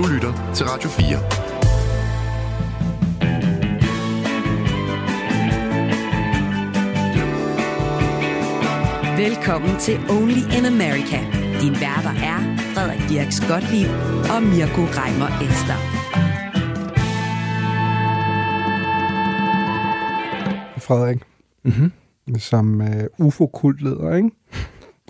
Du lytter til Radio 4. Velkommen til Only in America. Din værter er Frederik Dirks Gottlieb og Mirko Reimer Ester. Frederik, mm-hmm. som uh, UFO-kultleder, ikke?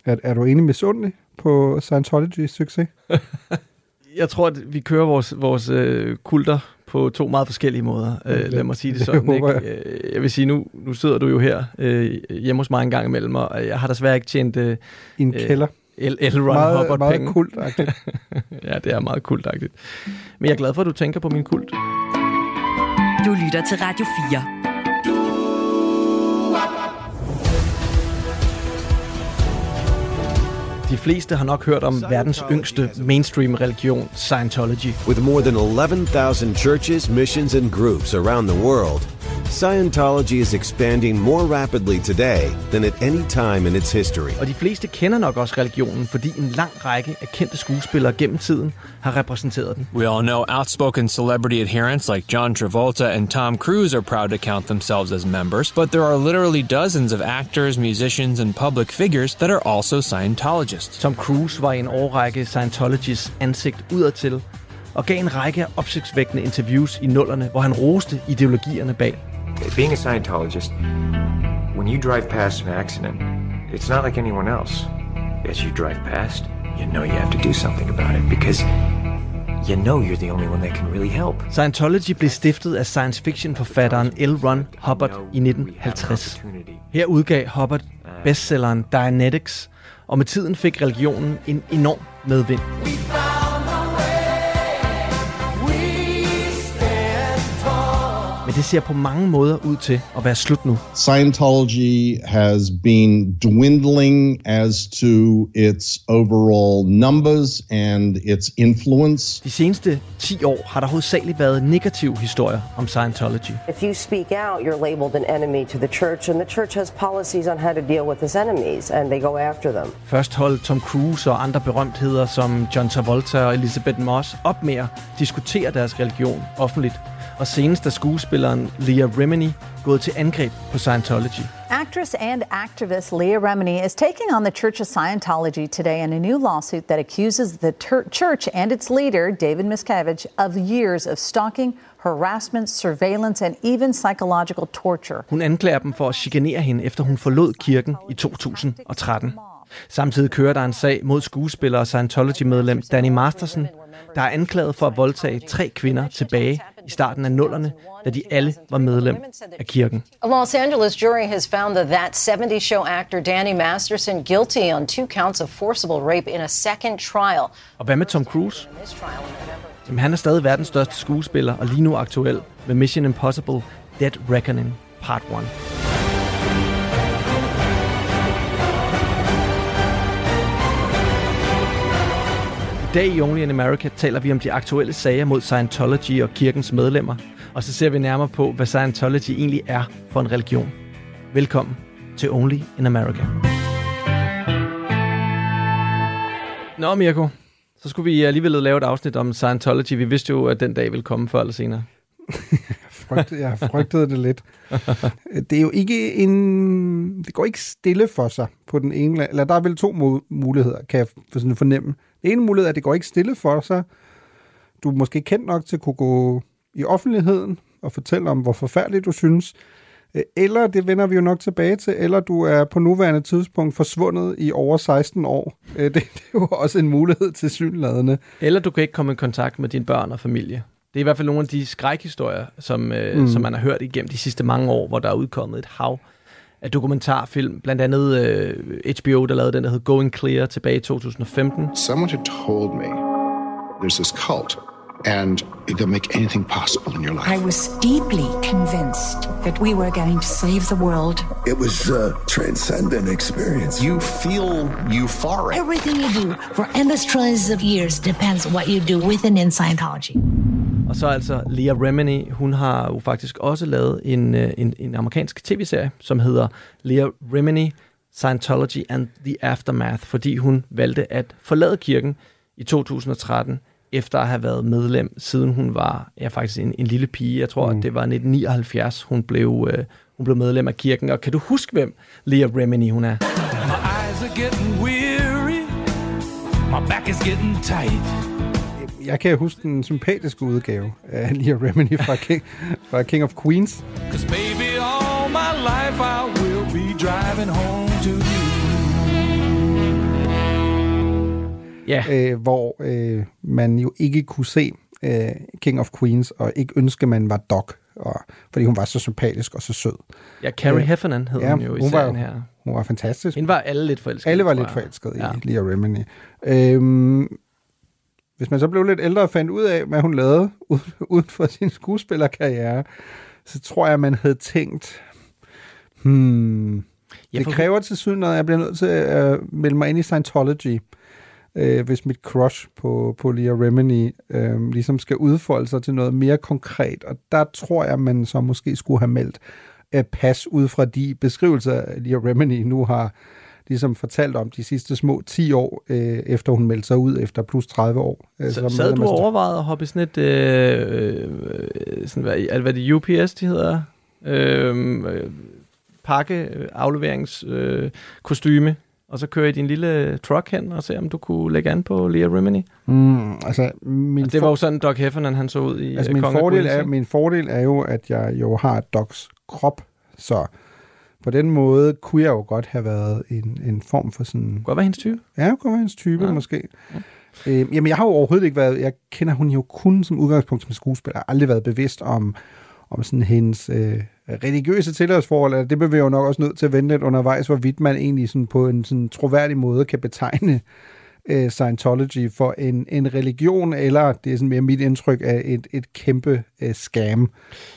Er, er du enig med Sundlig på Scientology's succes? jeg tror, at vi kører vores, vores øh, kulter på to meget forskellige måder. Øh, lad mig sige det sådan. Det ikke? Jeg. Øh, jeg vil sige, nu, nu sidder du jo her øh, hjemme hos mig en gang imellem, og jeg har desværre ikke tjent... Øh, en kælder. El Elrond meget, Hubbard meget penge. kultagtigt. ja, det er meget kultagtigt. Men jeg er glad for, at du tænker på min kult. Du lytter til Radio 4. De fleste har nok hørt om verdens yngste mainstream religion, Scientology. With more than 11,000 churches, missions and groups around the world, Scientology is expanding more rapidly today than at any time in its history. Og de fleste kender nok også religionen, fordi en lang række af kendte skuespillere gennem tiden har repræsenteret den. We all know outspoken celebrity adherents like John Travolta and Tom Cruise are proud to count themselves as members, but there are literally dozens of actors, musicians and public figures that are also Scientologists. Tom Cruise var i en årrække Scientologys ansigt udadtil, og gav en række opsigtsvækkende interviews i nullerne, hvor han roste ideologierne bag. Being a Scientologist, when you drive past an accident, it's not like anyone else. As you drive past, you know you have to do something about it because you know you're the only one that can really help. Scientology blev stiftet af science fiction forfatteren L. Ron Hubbard i 1950. Her udgav Hubbard bestselleren Dianetics, og med tiden fik religionen en enorm medvind. Men det ser på mange måder ud til at være slut nu. Scientology has been dwindling as to its overall numbers and its influence. De seneste 10 år har der hovedsageligt været negative historier om Scientology. If you speak out, you're labeled an enemy to the church, and the church has policies on how to deal with its enemies, and they go after them. Først holdt Tom Cruise og andre berømtheder som John Travolta og Elizabeth Moss op med at diskutere deres religion offentligt og senest er skuespilleren Leah Remini gået til angreb på Scientology. Actress and activist Leah Remini is taking on the Church of Scientology today in a new lawsuit that accuses the church and its leader, David Miscavige, of years of stalking, harassment, surveillance and even psychological torture. Hun anklager dem for at chikanere hende, efter hun forlod kirken i 2013. Samtidig kører der en sag mod skuespiller og Scientology-medlem Danny Masterson, der er anklaget for at voldtage tre kvinder tilbage i starten af nullerne, da de alle var medlem af kirken. A Los Angeles jury has found the That 70 Show actor Danny Masterson guilty on two counts of forcible rape in a second trial. Og hvad med Tom Cruise? Jamen, han er stadig verdens største skuespiller og lige nu aktuel med Mission Impossible Dead Reckoning Part 1. dag i Only in America taler vi om de aktuelle sager mod Scientology og kirkens medlemmer, og så ser vi nærmere på, hvad Scientology egentlig er for en religion. Velkommen til Only in America. Nå, Mirko, så skulle vi alligevel lave et afsnit om Scientology. Vi vidste jo, at den dag ville komme før eller senere. frygtede, jeg frygtede det lidt. Det er jo ikke en... Det går ikke stille for sig på den ene... Eller der er vel to muligheder, kan jeg sådan fornemme. Den ene mulighed er, at det går ikke stille for sig. Du er måske kendt nok til at kunne gå i offentligheden og fortælle om, hvor forfærdeligt du synes. Eller, det vender vi jo nok tilbage til, eller du er på nuværende tidspunkt forsvundet i over 16 år. Det, det er jo også en mulighed til synladende. Eller du kan ikke komme i kontakt med dine børn og familie. Det er i hvert fald nogle af de skrækhistorier, som, mm. som man har hørt igennem de sidste mange år, hvor der er udkommet et hav af dokumentarfilm. Blandt andet øh, uh, HBO, der lavede den, der hed Going Clear tilbage i 2015. Someone had told me there's this cult and they'll make anything possible in your life. I was deeply convinced that we were going to save the world. It was a transcendent experience. You feel euphoric. Everything you do for endless trillions of years depends what you do within in Scientology. Og så altså Leah Remini, hun har jo faktisk også lavet en, øh, en, en amerikansk tv-serie, som hedder Leah Remini, Scientology and the Aftermath, fordi hun valgte at forlade kirken i 2013 efter at have været medlem, siden hun var ja, faktisk en, en lille pige. Jeg tror, mm. at det var 1979, hun blev, øh, hun blev medlem af kirken. Og kan du huske, hvem Leah Remini hun er? My eyes are getting weary. My back is getting tight. Jeg kan huske den sympatiske udgave af Leah Remini fra King, fra King of Queens. Cause baby, all my life I will be driving home to Ja. Øh, hvor øh, man jo ikke kunne se øh, King of Queens, og ikke ønske, man var Doc, og, fordi hun var så sympatisk og så sød. Ja, Carrie øh, Heffernan hed ja, hun jo i hun var, serien her. Hun var fantastisk. Hende var alle lidt forelskede. Alle var lidt forelskede Ja. i Leah Remini. Øhm, hvis man så blev lidt ældre og fandt ud af, hvad hun lavede uden, for sin skuespillerkarriere, så tror jeg, man havde tænkt, hmm, Ja, det for- kræver til syden, at jeg bliver nødt til at melde mig ind i Scientology, øh, hvis mit crush på, på Leah Remini øh, ligesom skal udfolde sig til noget mere konkret. Og der tror jeg, man så måske skulle have meldt øh, pas ud fra de beskrivelser, Leah Remini nu har ligesom fortalt om de sidste små 10 år, øh, efter hun meldte sig ud efter plus 30 år. Øh, Så, som sad du og overvejede at hoppe sådan et, øh, øh, sådan, hvad, er det, hvad det UPS, de hedder? Øh, øh, pakke, afleverings, øh, kostyme, og så køre i din lille truck hen og se, om du kunne lægge an på Leah Remini. Mm, altså, min Og det var jo sådan, Doc Heffernan, han så ud i Altså min Kongen fordel, er, min fordel er jo, at jeg jo har Docs krop, så på den måde kunne jeg jo godt have været en, en form for sådan... Godt være hendes type. Ja, kunne være hendes type, ja. måske. Ja. Øh, jamen, jeg har jo overhovedet ikke været... Jeg kender hun jo kun som udgangspunkt som skuespiller. Jeg har aldrig været bevidst om, om sådan hendes øh, religiøse tilhørsforhold. Altså, det bliver vi jo nok også nødt til at vente lidt undervejs, hvorvidt man egentlig sådan på en sådan troværdig måde kan betegne øh, Scientology for en, en religion, eller det er sådan mere mit indtryk af et, et kæmpe øh, scam,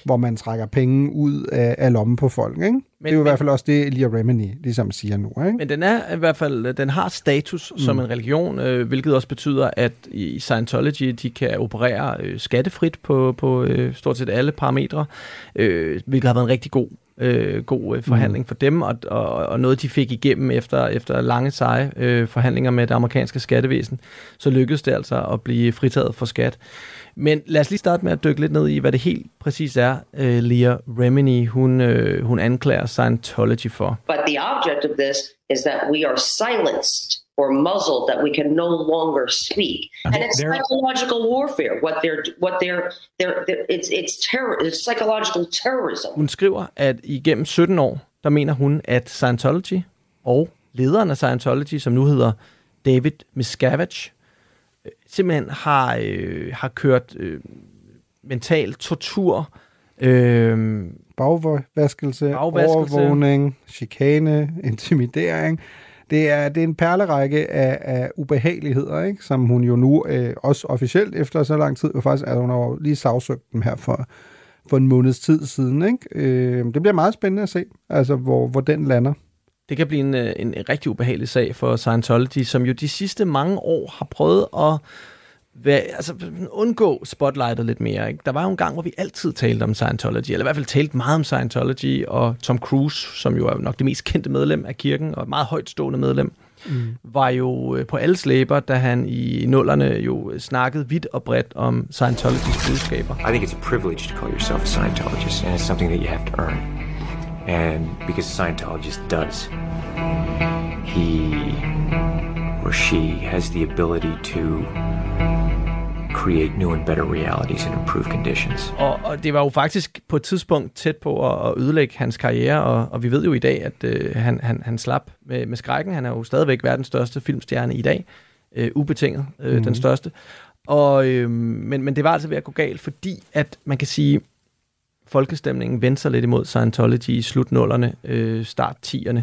hvor man trækker penge ud af, af lommen på folk. Ikke? Men, det er jo i hvert fald også det, Leah Remini ligesom siger nu. Ikke? Men den er i hvert fald, den har status mm. som en religion, øh, hvilket også betyder, at i Scientology, de kan operere øh, skattefrit på, på øh, stort set alle parametre, øh, hvilket har været en rigtig god øh, god øh, forhandling for dem, og, og, og noget, de fik igennem efter, efter lange, seje øh, forhandlinger med det amerikanske skattevæsen, så lykkedes det altså at blive fritaget for skat. Men lad os lige starte med at dykke lidt ned i, hvad det helt præcis er, øh, Leah Remini, hun, øh, hun anklager Scientology for. But the object of this is that we are silenced or muzzled, that we can no longer speak. And it's psychological warfare. What they're, what they're, they're, they're it's, it's terror, it's psychological terrorism. Hun skriver, at igennem 17 år, der mener hun, at Scientology og lederen af Scientology, som nu hedder David Miscavige, øh, simpelthen har, øh, har kørt øh, mental tortur, øh, Bagvaskelse, Bagvaskelse. overvågning, chikane, intimidering. Det er, det er en perlerække af, af ubehageligheder, ikke? som hun jo nu øh, også officielt efter så lang tid, jo faktisk er hun har jo lige sagsøgt dem her for, for en måneds tid siden. Ikke? Øh, det bliver meget spændende at se, altså, hvor, hvor den lander. Det kan blive en, øh, en, en rigtig ubehagelig sag for Scientology, som jo de sidste mange år har prøvet at være, altså, undgå spotlightet lidt mere. Ikke? Der var jo en gang, hvor vi altid talte om Scientology, eller i hvert fald talte meget om Scientology, og Tom Cruise, som jo er nok det mest kendte medlem af kirken, og et meget højtstående medlem, Mm. var jo øh, på alles læber, da han i nullerne jo snakkede vidt og bredt om Scientologys budskaber. I think it's a privilege to call yourself a Scientologist, and it's something that you have to earn. And because a Scientologist does, he or she has the ability to create new and better realities and improve conditions. Og, og det var jo faktisk på et tidspunkt tæt på at, at ødelægge hans karriere, og, og vi ved jo i dag, at øh, han, han, han slap med, med skrækken. Han er jo stadigvæk verdens største filmstjerne i dag, øh, ubetinget øh, mm-hmm. den største. Og, øh, men, men det var altså ved at gå galt, fordi at man kan sige, folkestemningen vendte sig lidt imod Scientology i slutnullerne, øh, start 10'erne.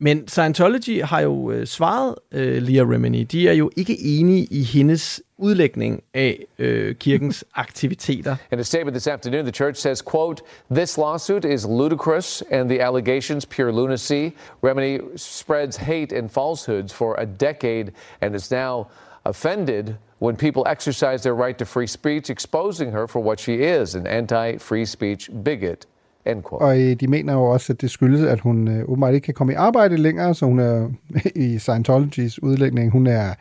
Men Scientology har jo øh, svaret øh, Leah Remini. De er jo ikke enige i hendes udlægning af øh, kirkens aktiviteter. In a statement this afternoon, the church says, quote, this lawsuit is ludicrous and the allegations pure lunacy. Remini spreads hate and falsehoods for a decade and is now offended when people exercise their right to free speech, exposing her for what she is, an anti-free speech bigot. Og øh, de mener jo også, at det skyldes, at hun øh, åbenbart ikke kan komme i arbejde længere, så hun er i Scientologys udlægning, hun er,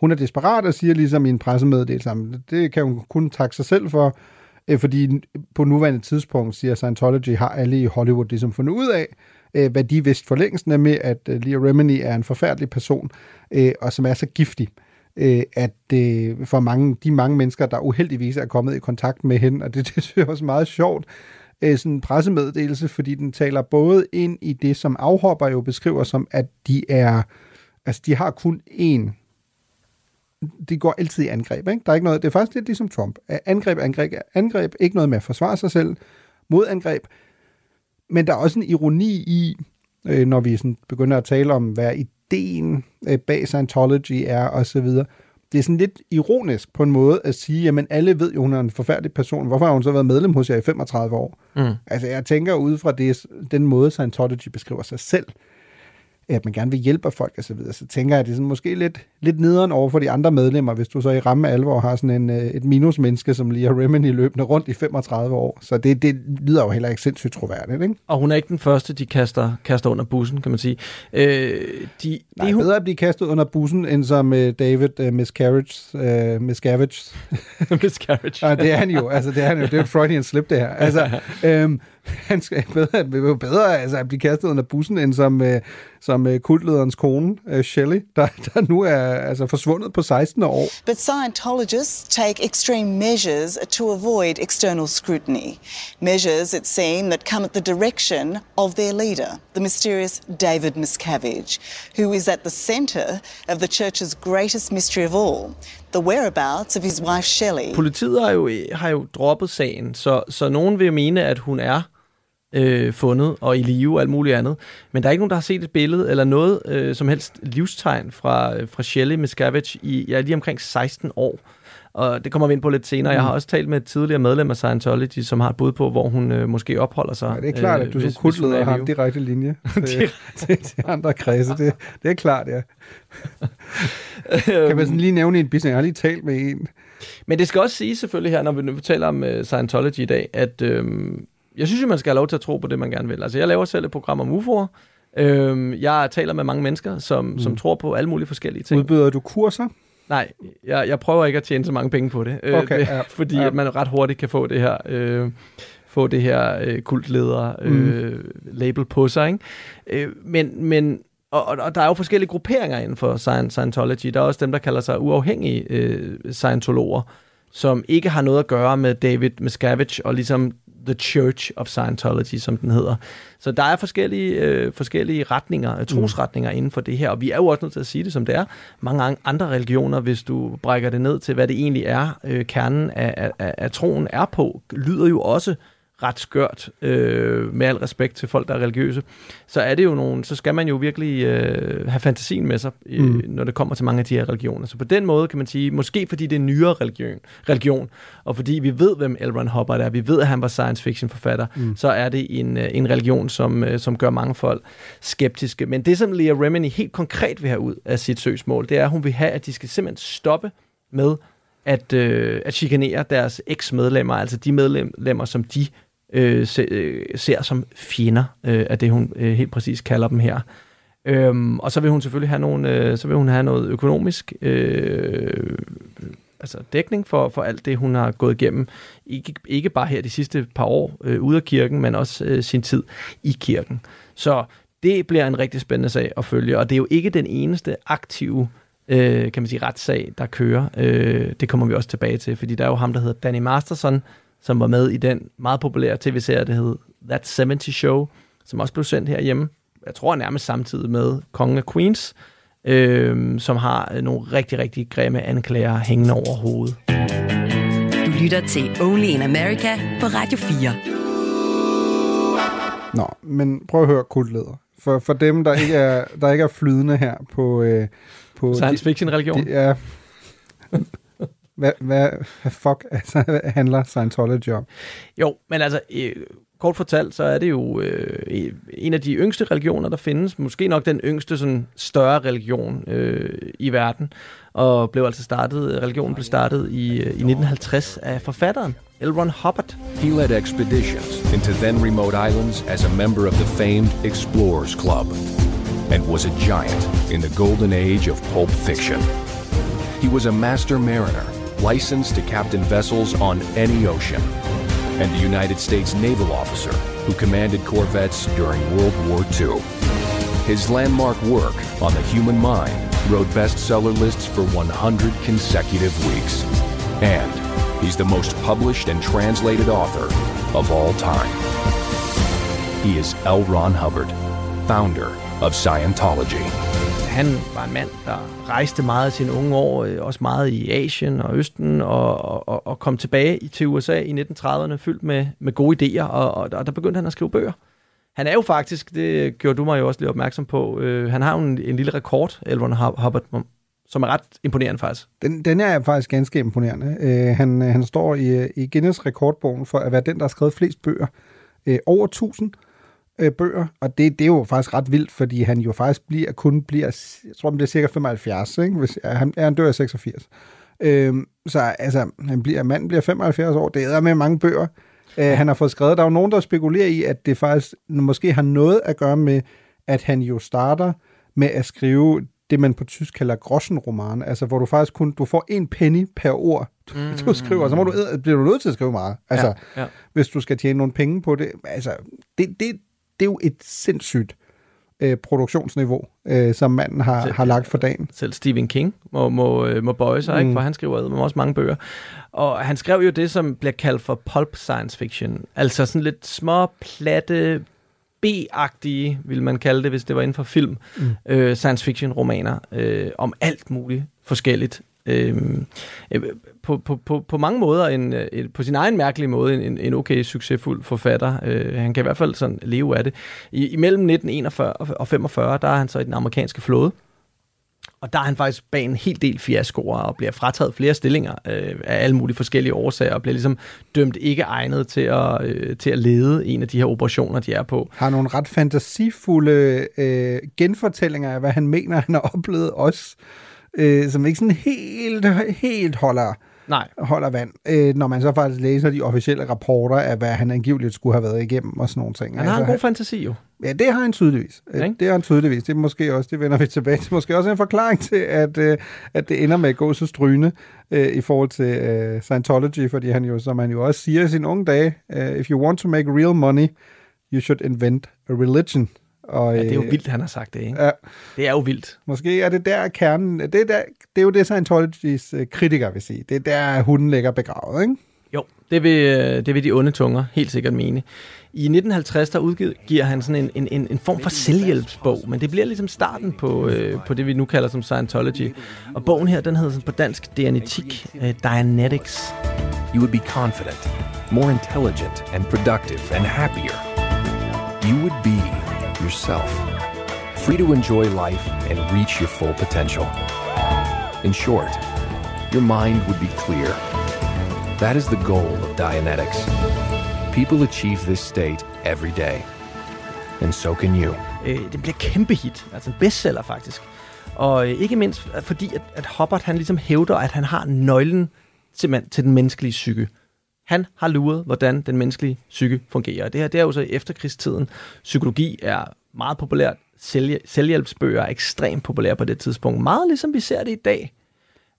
hun er desperat og siger ligesom i en pressemeddelelse, at det kan hun kun takke sig selv for, øh, fordi på nuværende tidspunkt, siger Scientology, har alle i Hollywood ligesom fundet ud af, øh, hvad de vidste for længst, nemlig at øh, Leah Remini er en forfærdelig person, øh, og som er så giftig, øh, at øh, for mange, de mange mennesker, der uheldigvis er kommet i kontakt med hende, og det, det synes jeg også meget sjovt, øh, sådan en pressemeddelelse, fordi den taler både ind i det, som afhopper jo beskriver som, at de er, altså de har kun én de går altid i angreb. Ikke? Der er ikke noget, det er faktisk lidt ligesom Trump. Angreb, angreb, angreb, ikke noget med at forsvare sig selv, modangreb. Men der er også en ironi i, øh, når vi sådan begynder at tale om, hvad ideen øh, bag Scientology er, og så videre. Det er sådan lidt ironisk på en måde at sige, jamen alle ved jo, hun er en forfærdelig person. Hvorfor har hun så været medlem hos jer i 35 år? Mm. Altså jeg tænker ud fra det, den måde, Scientology beskriver sig selv, at man gerne vil hjælpe folk osv., så, videre, så tænker jeg, at det er sådan måske lidt, lidt nederen over for de andre medlemmer, hvis du så i ramme alvor har sådan en, øh, et minusmenneske, som lige har Remini løbende rundt i 35 år. Så det, det lyder jo heller ikke sindssygt troværdigt, ikke? Og hun er ikke den første, de kaster, kaster under bussen, kan man sige. Øh, de, Nej, det er bedre at blive kastet under bussen, end som uh, David uh, Miscarriage. Uh, Miscavige. Miscarriage. ja, det er han jo. Altså, det er han jo. Det er jo et Freudian slip, det her. Altså, øhm, han skal bedre, bedre, bedre altså, at blive kastet under bussen, end som, uh, som uh, kultlederens kone, uh, Shelley, der, der nu er altså, forsvundet på 16 år. But Scientologists take extreme measures to avoid external scrutiny. Measures, it seems, that come at the direction of their leader, the mysterious David Miscavige, who is at the center of the church's greatest mystery of all, the whereabouts of his wife Shelley. Politiet har jo, har jo droppet sagen, så, så nogen vil mene, at hun er øh, fundet, og i live og alt muligt andet. Men der er ikke nogen, der har set et billede eller noget øh, som helst livstegn fra, øh, fra Shelley Miscavige i ja, lige omkring 16 år. Og det kommer vi ind på lidt senere. Mm. Jeg har også talt med et tidligere medlem af Scientology, som har et bud på, hvor hun øh, måske opholder sig. Ja, det er klart, øh, at du som kultleder har en direkte linje til, til, til andre kredse. Det, det er klart, ja. kan man sådan lige nævne en business? Jeg har lige talt med en. Men det skal også sige selvfølgelig her, når vi nu taler om uh, Scientology i dag, at øh, jeg synes jo, man skal have lov til at tro på det, man gerne vil. Altså, jeg laver selv et program om UFO'er. Øhm, jeg taler med mange mennesker, som, mm. som tror på alle mulige forskellige ting. Udbyder du kurser? Nej, jeg, jeg prøver ikke at tjene så mange penge på det. Øh, okay, det ja. Fordi ja. at man ret hurtigt kan få det her... Øh, få det her øh, kultleder øh, mm. label på sig. Ikke? Øh, men, men og, og der er jo forskellige grupperinger inden for Scientology. Der er også dem, der kalder sig uafhængige øh, Scientologer, som ikke har noget at gøre med David Miscavige og ligesom The Church of Scientology, som den hedder. Så der er forskellige, øh, forskellige retninger, øh, trosretninger mm. inden for det her, og vi er jo også nødt til at sige det, som det er. Mange andre religioner, hvis du brækker det ned til, hvad det egentlig er, øh, kernen af, af, af troen er på, lyder jo også ret skørt, øh, med al respekt til folk, der er religiøse, så er det jo nogle, så skal man jo virkelig øh, have fantasien med sig, øh, mm. når det kommer til mange af de her religioner. Så på den måde kan man sige, måske fordi det er nyere religion, religion og fordi vi ved, hvem L. Ron Hubbard er, vi ved, at han var science fiction forfatter, mm. så er det en, øh, en religion, som, øh, som gør mange folk skeptiske. Men det, som Leah Remini helt konkret vil have ud af sit søgsmål, det er, at hun vil have, at de skal simpelthen stoppe med at, øh, at chikanere deres eks-medlemmer, altså de medlemmer, som de øh, se, øh, ser som fjender øh, af det, hun øh, helt præcis kalder dem her. Øhm, og så vil hun selvfølgelig have, nogle, øh, så vil hun have noget økonomisk øh, altså dækning for, for alt det, hun har gået igennem. Ikke, ikke bare her de sidste par år øh, ude af kirken, men også øh, sin tid i kirken. Så det bliver en rigtig spændende sag at følge, og det er jo ikke den eneste aktive øh, kan man sige, retssag, der kører. Øh, det kommer vi også tilbage til, fordi der er jo ham, der hedder Danny Masterson, som var med i den meget populære tv-serie, der hed That 70 Show, som også blev sendt herhjemme. Jeg tror nærmest samtidig med Kongen af Queens, øh, som har nogle rigtig, rigtig grimme anklager hængende over hovedet. Du lytter til Only in America på Radio 4. Nå, men prøv at høre kultleder. For, for dem, der ikke er, der ikke er flydende her på... Øh, på Science fiction-religion? Ja. Hvad, hvad, fuck altså, handler Scientology om? Jo, men altså, øh, kort fortalt, så er det jo øh, en af de yngste religioner, der findes. Måske nok den yngste sådan, større religion øh, i verden. Og blev altså startet, religionen blev startet i, øh, i 1950 af forfatteren L. Ron Hubbard. He led expeditions into then remote islands as a member of the famed Explorers Club and was a giant in the golden age of pulp fiction. He was a master mariner, licensed to captain vessels on any ocean, and a United States naval officer who commanded corvettes during World War II. His landmark work on the human mind wrote bestseller lists for 100 consecutive weeks. And he's the most published and translated author of all time. He is L. Ron Hubbard, founder of Scientology. Han var rejste meget i sine unge år, øh, også meget i Asien og Østen, og, og, og kom tilbage til USA i 1930'erne fyldt med, med gode idéer, og, og, og der begyndte han at skrive bøger. Han er jo faktisk, det gjorde du mig jo også lidt opmærksom på, øh, han har jo en, en lille rekord, Elron Hubbard, som er ret imponerende faktisk. Den, den er faktisk ganske imponerende. Øh, han, han står i, i Guinness rekordbogen for at være den, der har skrevet flest bøger. Øh, over 1000 øh, bøger, og det, det er jo faktisk ret vildt, fordi han jo faktisk bliver, kun bliver, jeg tror, han bliver cirka 75, ikke? Hvis, han, han dør i 86. Øh, så altså, han bliver, manden bliver 75 år, det er med mange bøger, øh, han har fået skrevet. Der er jo nogen, der spekulerer i, at det faktisk måske har noget at gøre med, at han jo starter med at skrive det, man på tysk kalder grossenroman, altså hvor du faktisk kun, du får en penny per ord, du, mm. du skriver, så må du, bliver du nødt til at skrive meget, altså, ja, ja. hvis du skal tjene nogle penge på det. Altså, det, det, det er jo et sindssygt øh, produktionsniveau, øh, som manden har, selv, har lagt for dagen. Selv Stephen King må, må, øh, må bøje sig, mm. ikke? for han skriver med også mange bøger. Og han skrev jo det, som bliver kaldt for pulp science fiction. Altså sådan lidt små, platte, B-agtige, vil man kalde det, hvis det var inden for film, mm. øh, science fiction romaner øh, om alt muligt forskelligt. Øhm, øh, på, på, på, på mange måder, en, øh, en, på sin egen mærkelige måde, en, en okay succesfuld forfatter. Øh, han kan i hvert fald sådan leve af det. I, imellem 1941 og 45, der er han så i den amerikanske flåde. Og der er han faktisk bag en hel del fiaskoer og bliver frataget flere stillinger øh, af alle mulige forskellige årsager og bliver ligesom dømt ikke egnet til at, øh, til at lede en af de her operationer, de er på. Har nogle ret fantasifulde øh, genfortællinger af, hvad han mener, han har oplevet også øh, som ikke sådan helt, helt holder, Nej. holder vand, øh, når man så faktisk læser de officielle rapporter af, hvad han angiveligt skulle have været igennem og sådan nogle ting. Han har altså, en god fantasi jo. Ja, det har han tydeligvis. Øh, det har han tydeligvis. Det er måske også, det vender vi tilbage til, måske også en forklaring til, at, øh, at det ender med at gå så strygende øh, i forhold til øh, Scientology, fordi han jo, som han jo også siger i sine unge dage, uh, if you want to make real money, you should invent a religion. Og, ja, det er jo øh, vildt, han har sagt det, ikke? Ja. Det er jo vildt. Måske er det der kernen, det er, der, det er jo det, Scientologys øh, kritiker vil sige. Det er der, hunden ligger begravet, ikke? Jo, det vil, øh, det vil de onde tunger helt sikkert mene. I 1950 der udgiver han sådan en, en, en form for selvhjælpsbog, men det bliver ligesom starten på, øh, på det, vi nu kalder som Scientology. Og bogen her, den hedder sådan på dansk Dianetik, uh, Dianetics. You would be confident, more intelligent and productive and happier. You would be yourself, free to enjoy life and reach your full potential. In short, your mind would be clear. That is the goal of Dianetics. People achieve this state every day. And so can you. Øh, det bliver kæmpe hit, altså en bestseller faktisk. Og øh, ikke mindst øh, fordi, at, at Hubbard han ligesom hævder, at han har nøglen til, til den menneskelige psyke. Han har luret, hvordan den menneskelige psyke fungerer. Det her det er jo så i efterkrigstiden. Psykologi er meget populært. Selvhj- selvhjælpsbøger er ekstremt populære på det tidspunkt. Meget ligesom vi ser det i dag.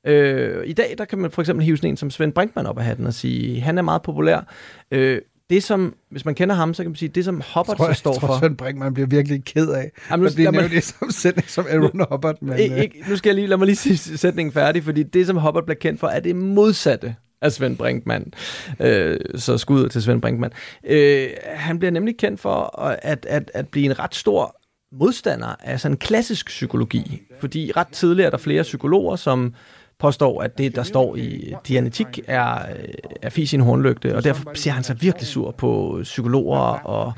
Øh, I dag der kan man for eksempel hive sådan en som Svend Brinkmann op af hatten og sige, han er meget populær. Øh, det som, hvis man kender ham, så kan man sige, det som Hubbard tror, så står jeg tror, for... Svend Brinkmann bliver virkelig ked af, Jamen, nu, at blive nævnt det som sætning som Aaron Hubbard. Men, ikke, ikke, nu skal jeg lige, lad mig lige sige sætningen færdig, fordi det som Hubbard bliver kendt for, er det modsatte af Svend Brinkmann. Øh, så skud til Svend Brinkmann. Øh, han bliver nemlig kendt for at, at, at blive en ret stor modstander af sådan klassisk psykologi. Fordi ret tidligt er der flere psykologer, som påstår, at det, der står i dianetik, er, øh, er fis i en hornlygte, og derfor ser han sig virkelig sur på psykologer og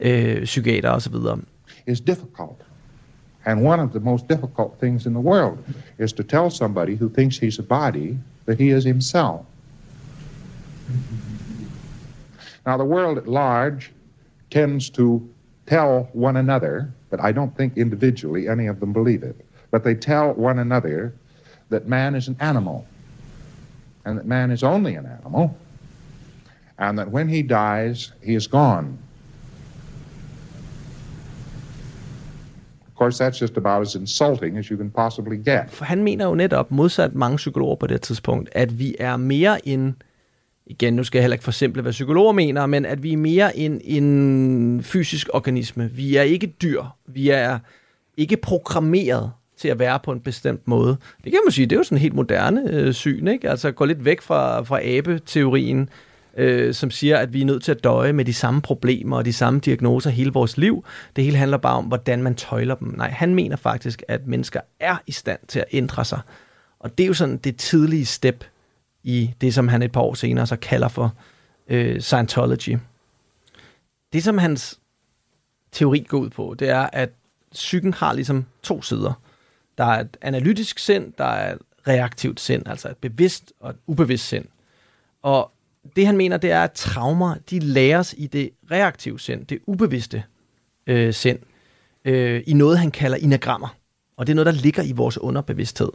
øh, psykiater osv. It's difficult. And one of the most difficult things in the world is to tell somebody who thinks he's a body that he is himself. Now, the world at large tends to tell one another, but I don't think individually any of them believe it, but they tell one another that man is an animal, and that man is only an animal, and that when he dies, he is gone. Of course, that's just about as insulting as you can possibly get. For han mener jo netop, modsat mange psykologer på det tidspunkt, at vi er mere end, igen, nu skal jeg heller ikke forsimple, hvad psykologer mener, men at vi er mere en, en fysisk organisme. Vi er ikke dyr. Vi er ikke programmeret til at være på en bestemt måde. Det kan man sige, det er jo sådan en helt moderne øh, syn, ikke? Altså gå lidt væk fra, fra abe-teorien, øh, som siger, at vi er nødt til at døje med de samme problemer og de samme diagnoser hele vores liv. Det hele handler bare om, hvordan man tøjler dem. Nej, han mener faktisk, at mennesker er i stand til at ændre sig. Og det er jo sådan det tidlige step i det, som han et par år senere så kalder for øh, Scientology. Det, som hans teori går ud på, det er, at psyken har ligesom to sider. Der er et analytisk sind, der er et reaktivt sind, altså et bevidst og et ubevidst sind. Og det han mener, det er, at traumer, de læres i det reaktive sind, det ubevidste øh, sind, øh, i noget, han kalder inagrammer. Og det er noget, der ligger i vores underbevidsthed.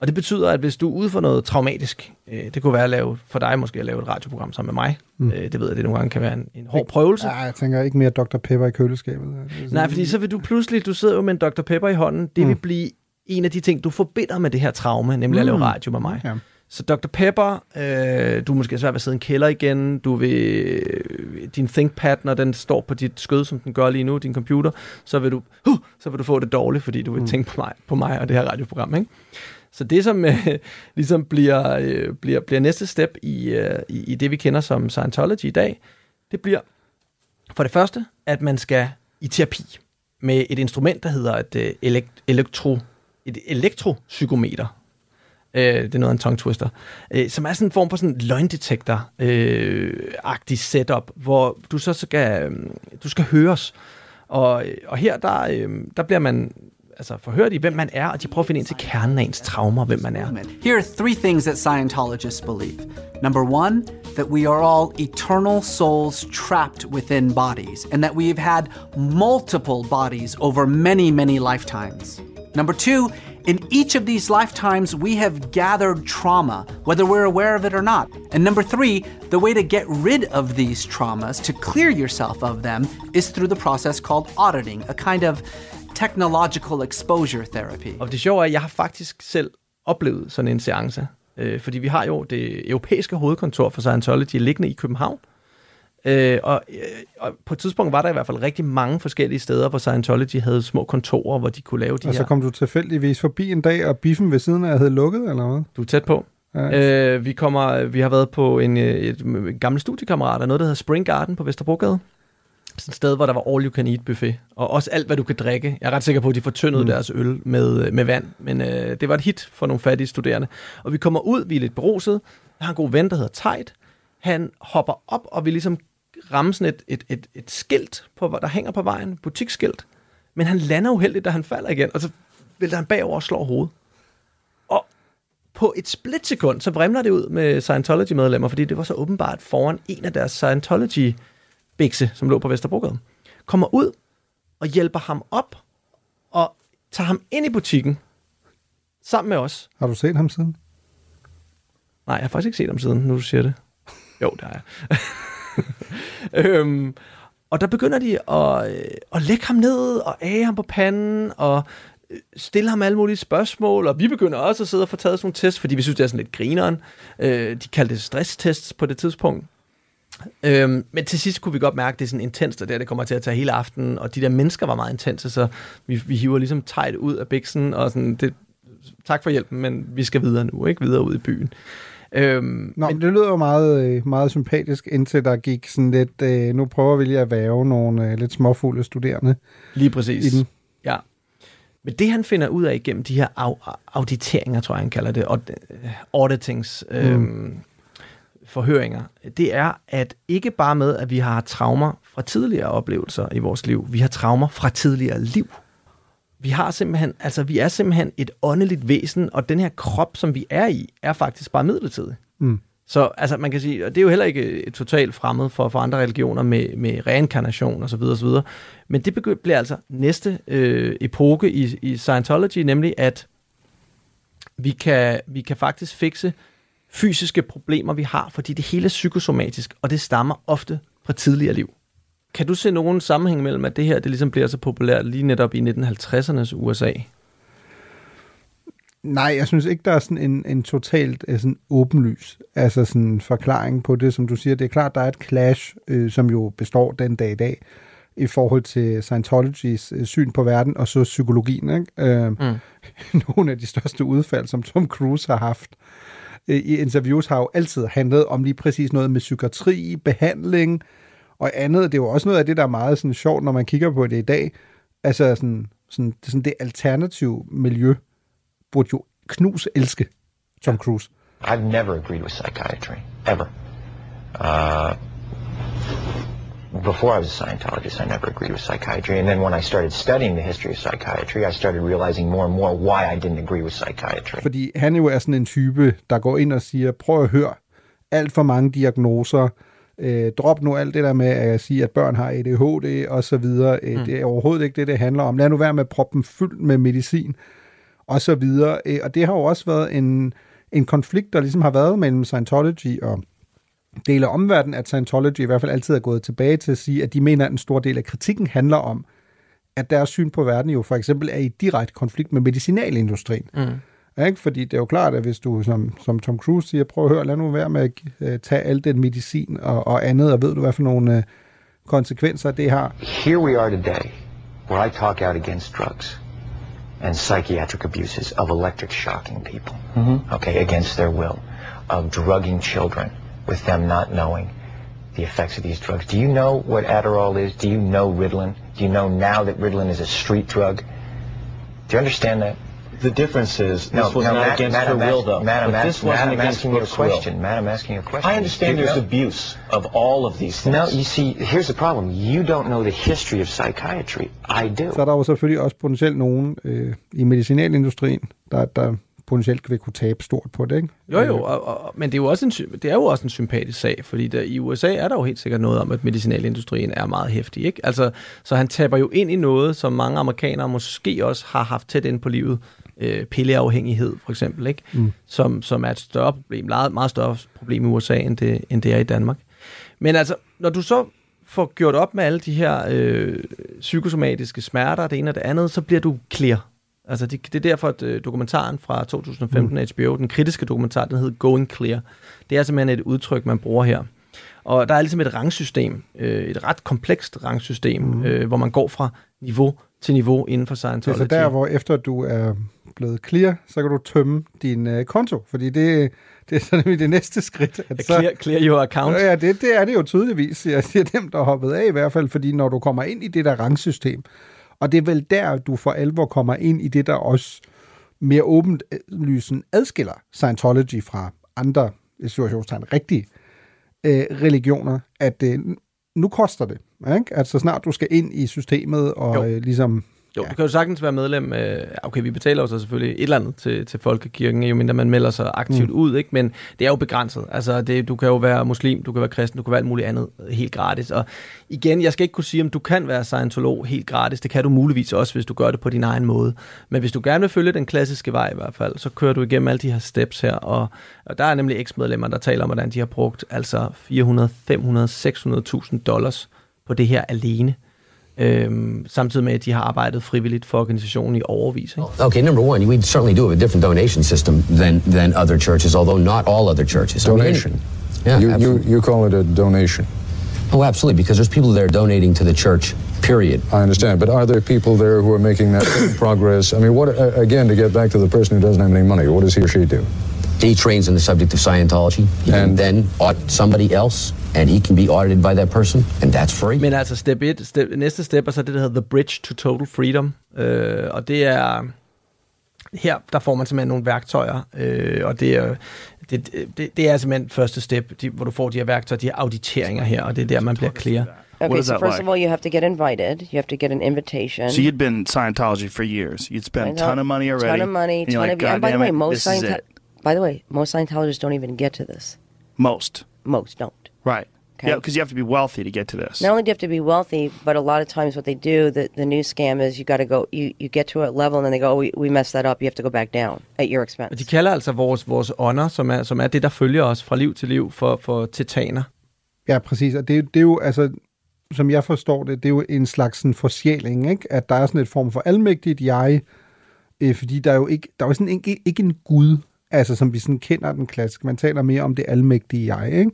Og det betyder, at hvis du er ude for noget traumatisk, øh, det kunne være at lave, for dig måske at lave et radioprogram sammen med mig, mm. øh, det ved jeg, det nogle gange kan være en, en hård prøvelse. Ja, jeg tænker ikke mere Dr. Pepper i køleskabet. Nej, fordi så vil du pludselig, du sidder jo med en Dr. Pepper i hånden, det mm. vil blive en af de ting, du forbinder med det her traume, nemlig mm. at lave radio med mig. Okay. Så Dr. Pepper, øh, du er måske svært ved at sidde i en kælder igen, du vil, øh, din ThinkPad, når den står på dit skød, som den gør lige nu, din computer, så vil du, uh, så vil du få det dårligt, fordi du vil mm. tænke på mig, på mig og det her radioprogram. Ikke? Så det, som øh, ligesom bliver, øh, bliver, bliver næste step i, øh, i, i det, vi kender som Scientology i dag, det bliver for det første, at man skal i terapi med et instrument, der hedder et, øh, elekt- elektro, et elektropsykometer. Øh, det er noget af en tongue twister. Øh, som er sådan en form for sådan løgndetektor-agtig øh, setup, hvor du så skal, øh, du skal høres. Og, og her, der, øh, der bliver man altså forhørt i, hvem man er, og de prøver at finde ind til kernen af ens traumer, hvem man er. Here are three things that Scientologists believe. Number one, that we are all eternal souls trapped within bodies, and that we've had multiple bodies over many, many lifetimes. Number two, in each of these lifetimes, we have gathered trauma, whether we're aware of it or not. And number three, the way to get rid of these traumas, to clear yourself of them, is through the process called auditing, a kind of technological exposure therapy. Og det sjove er, at jeg har faktisk selv oplevet sådan en seance. Øh, fordi vi har jo det europæiske hovedkontor for Scientology liggende i København. Øh, og, øh, og på et tidspunkt var der i hvert fald rigtig mange forskellige steder, hvor Scientology havde små kontorer, hvor de kunne lave de og her... Og så kom du tilfældigvis forbi en dag, og biffen ved siden af havde lukket, eller hvad? Du er tæt på. Ja. Øh, vi, kommer, vi har været på en, et, et gammel studiekammerat, noget, der hedder Spring Garden på Vesterbrogade. Sådan et sted, hvor der var all you can eat buffet. Og også alt, hvad du kan drikke. Jeg er ret sikker på, at de fortyndede mm. deres øl med, med vand. Men øh, det var et hit for nogle fattige studerende. Og vi kommer ud, vi er lidt beruset. Jeg har en god ven, der hedder Tejt. Han hopper op, og vi ligesom ramme sådan et, et, et, et skilt, på, der hænger på vejen, butikskilt. Men han lander uheldigt, da han falder igen, og så vælter han bagover og slår hovedet. Og på et splitsekund, så vrimler det ud med Scientology-medlemmer, fordi det var så åbenbart foran en af deres Scientology-bikse, som lå på Vesterbrogade. Kommer ud og hjælper ham op og tager ham ind i butikken sammen med os. Har du set ham siden? Nej, jeg har faktisk ikke set ham siden, nu du siger det. Jo, det har jeg. øhm, og der begynder de at, øh, at lægge ham ned og æge ham på panden og øh, stille ham alle mulige spørgsmål, og vi begynder også at sidde og få taget sådan nogle tests, fordi vi synes, det er sådan lidt grineren. Øh, de kaldte det stresstests på det tidspunkt. Øhm, men til sidst kunne vi godt mærke, at det er sådan intenst, og det, det kommer til at tage hele aftenen, og de der mennesker var meget intense, så vi, vi hiver ligesom tejt ud af biksen, og sådan, det, tak for hjælpen, men vi skal videre nu, ikke videre ud i byen. Øhm, Nå, men det lyder jo meget, øh, meget sympatisk, indtil der gik sådan lidt, øh, nu prøver vi lige at væve nogle øh, lidt småfulde studerende. Lige præcis. I den. Ja. Men det han finder ud af igennem de her au- auditeringer, tror jeg han kalder det, auditings, øh, mm. forhøringer, det er, at ikke bare med, at vi har traumer fra tidligere oplevelser i vores liv, vi har traumer fra tidligere liv vi har simpelthen, altså vi er simpelthen et åndeligt væsen, og den her krop, som vi er i, er faktisk bare midlertidig. Mm. Så altså, man kan sige, og det er jo heller ikke totalt fremmed for, for andre religioner med, med reinkarnation osv. osv. Men det begynder, bliver altså næste øh, epoke i, i Scientology, nemlig at vi kan, vi kan faktisk fikse fysiske problemer, vi har, fordi det hele er psykosomatisk, og det stammer ofte fra tidligere liv kan du se nogen sammenhæng mellem, at det her det ligesom bliver så populært lige netop i 1950'ernes USA? Nej, jeg synes ikke, der er sådan en, en totalt uh, sådan åbenlys altså sådan forklaring på det, som du siger. Det er klart, der er et clash, øh, som jo består den dag i dag, i forhold til Scientologys øh, syn på verden, og så psykologien. Ikke? Øh, mm. Nogle af de største udfald, som Tom Cruise har haft øh, i interviews, har jo altid handlet om lige præcis noget med psykiatri, behandling og andet. Det er jo også noget af det, der er meget sådan sjovt, når man kigger på det i dag. Altså sådan, sådan, sådan det alternative miljø burde jo knus elske Tom Cruise. I've never agreed with psychiatry, ever. Uh, before I was a Scientologist, I never agreed with psychiatry. And then when I started studying the history of psychiatry, I started realizing more and more why I didn't agree with psychiatry. Fordi han jo er sådan en type, der går ind og siger, prøv at høre, alt for mange diagnoser, øh, drop nu alt det der med at sige, at børn har ADHD og så videre. Øh, mm. Det er overhovedet ikke det, det handler om. Lad nu være med at proppe dem fyldt med medicin og så videre. Øh, og det har jo også været en, en konflikt, der ligesom har været mellem Scientology og dele af omverdenen, at Scientology i hvert fald altid er gået tilbage til at sige, at de mener, at en stor del af kritikken handler om, at deres syn på verden jo for eksempel er i direkte konflikt med medicinalindustrien. Mm. Ikke? Fordi det er jo klart, at hvis du, som, som Tom Cruise siger, prøv at høre, lad nu være med at uh, tage al den medicin og, og andet, og ved du, hvad for nogle uh, konsekvenser det har. Here we are today, where I talk out against drugs and psychiatric abuses of electric shocking people, mm-hmm. okay, against their will, of drugging children, with them not knowing the effects of these drugs. Do you know what Adderall is? Do you know Ritalin? Do you know now that Ritalin is a street drug? Do you understand that? The difference is No, this was no, not Matt- against Matt, her will, though. Matt, I'm but this asking- wasn't Matt, I'm against asking you a question. Matt, I'm asking you a question. I understand there's know- abuse of all of these things. No, you see, here's the problem. You don't know the history of psychiatry. I do. Så er der jo selvfølgelig også potentielt nogen øh, i medicinalindustrien, der, der potentielt vil kunne tabe stort på det, ikke? Jo, jo, og, og, men det er jo, også en, det er jo også en sympatisk sag, fordi der, i USA er der jo helt sikkert noget om, at medicinalindustrien er meget hæftig. Ikke? Altså, så han taber jo ind i noget, som mange amerikanere måske også har haft tæt ind på livet. Øh, pilleafhængighed, for eksempel, ikke? Mm. Som, som er et større problem, meget, meget større problem i USA, end det, end det er i Danmark. Men altså, når du så får gjort op med alle de her øh, psykosomatiske smerter, det ene og det andet, så bliver du clear. Altså, det, det er derfor, at øh, dokumentaren fra 2015 mm. HBO, den kritiske dokumentar, den hedder Going Clear. Det er simpelthen et udtryk, man bruger her. Og der er ligesom et rangsystem, øh, et ret komplekst rangsystem, mm. øh, hvor man går fra niveau til niveau inden for Scientology. så der, hvor efter du er blevet clear, så kan du tømme din øh, konto, fordi det, det er så nemlig det næste skridt. At så, Clear, clear your account. Ja, det, det er det jo tydeligvis. Jeg siger dem, der er hoppet af i hvert fald, fordi når du kommer ind i det der rangsystem, og det er vel der, du for alvor kommer ind i det, der også mere åbent øh, lysen adskiller Scientology fra andre situationstegn rigtige øh, religioner, at øh, nu koster det. Ikke? Altså snart du skal ind i systemet og øh, ligesom Jo, du kan jo sagtens være medlem. Øh, okay, vi betaler jo så selvfølgelig et eller andet til, til folkekirken, jo mindre man melder sig aktivt mm. ud, ikke? men det er jo begrænset. Altså, det, du kan jo være muslim, du kan være kristen, du kan være alt muligt andet helt gratis. Og igen, jeg skal ikke kunne sige, om du kan være scientolog helt gratis. Det kan du muligvis også, hvis du gør det på din egen måde. Men hvis du gerne vil følge den klassiske vej i hvert fald, så kører du igennem alle de her steps her. Og, og der er nemlig eksmedlemmer, der taler om, hvordan de har brugt altså 400, 500, 600.000 dollars på det her alene. Øhm, samtidig med, at de har arbejdet frivilligt for organisationen i overvis. Ikke? Okay, number one, we certainly do have a different donation system than than other churches, although not all other churches. I mean, Donation. yeah, you, you, absolutely. you call it a donation. Oh, absolutely, because there's people there donating to the church. Period. I understand, but are there people there who are making that progress? I mean, what uh, again to get back to the person who doesn't have any money? What does he or she do? He trains in the subject of Scientology. and can then audit somebody else, and he can be audited by that person, and that's free. Men altså step 1, step, næste step er så det, der hedder The Bridge to Total Freedom. Øh, og det er, her der får man simpelthen nogle værktøjer, øh, og det er, det, det, det er simpelthen første step, de, hvor du får de her værktøjer, de her auditeringer her, og det er der, man bliver clear. Okay, so first of all, you have to get invited. You have to get an invitation. So you'd been in Scientology for years. You'd spent a ton of money already. Ton of money. Ton like, of. And by the way, most Scientologists. By the way, most Scientologists don't even get to this. Most. Most don't. Right. Okay. Yeah, because you have to be wealthy to get to this. Not only do you have to be wealthy, but a lot of times what they do, the, the new scam is you got to go, you, you get to a level and then they go, oh, we, we messed that up. You have to go back down at your expense. Og de kalder altså vores, vores ånder, som er, som er det, der følger os fra liv til liv, for, for titaner. Ja, præcis. Og det, det er jo, altså, som jeg forstår det, det er jo en slags sådan forsjæling, ikke? At der er sådan et form for almægtigt jeg, øh, fordi der er jo ikke, der er jo sådan ikke, ikke en gud, altså som vi sådan kender den klassiske. Man taler mere om det almægtige jeg, ikke?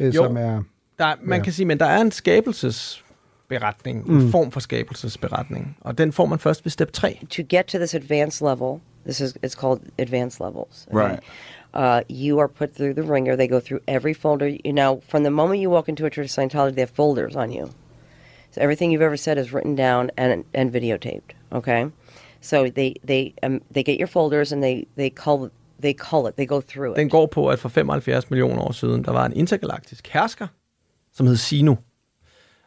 Øh, Jo. som er... Der, er- man Ja. kan sige, men der er en skabelsesberetning, en Mm. form for skabelsesberetning, og den får man først ved step 3. to get to this advanced level, this is it's called advanced levels. Right. Uh, you are put through the ringer. They go through every folder. You know, from the moment you walk into a church of Scientology, they have folders on you. So everything you've ever said is written down and and videotaped. Okay, so they they um, they get your folders and they they call they call it. They go through it. Den går på, at for 75 millioner år siden, der var en intergalaktisk hersker, som hed Sino.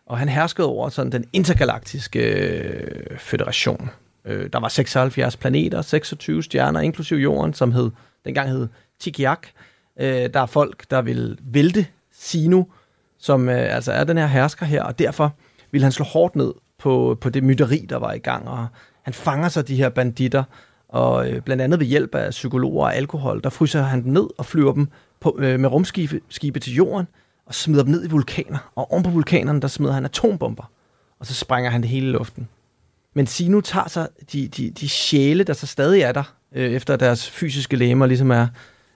Og han herskede over sådan den intergalaktiske øh, federation. Øh, der var 76 planeter, 26 stjerner, inklusiv jorden, som hed, dengang hed Tikiak. Øh, der er folk, der vil vælte Sino, som øh, altså er den her hersker her, og derfor vil han slå hårdt ned på, på det mytteri, der var i gang, og han fanger sig de her banditter, og øh, blandt andet ved hjælp af psykologer og alkohol, der fryser han dem ned og flyver dem på, øh, med rumskibe skibe til jorden, og smider dem ned i vulkaner. Og oven på vulkanerne, der smider han atombomber, og så sprænger han det hele i luften. Men Sino tager sig de, de, de sjæle, der så stadig er der, øh, efter deres fysiske læmer ligesom er,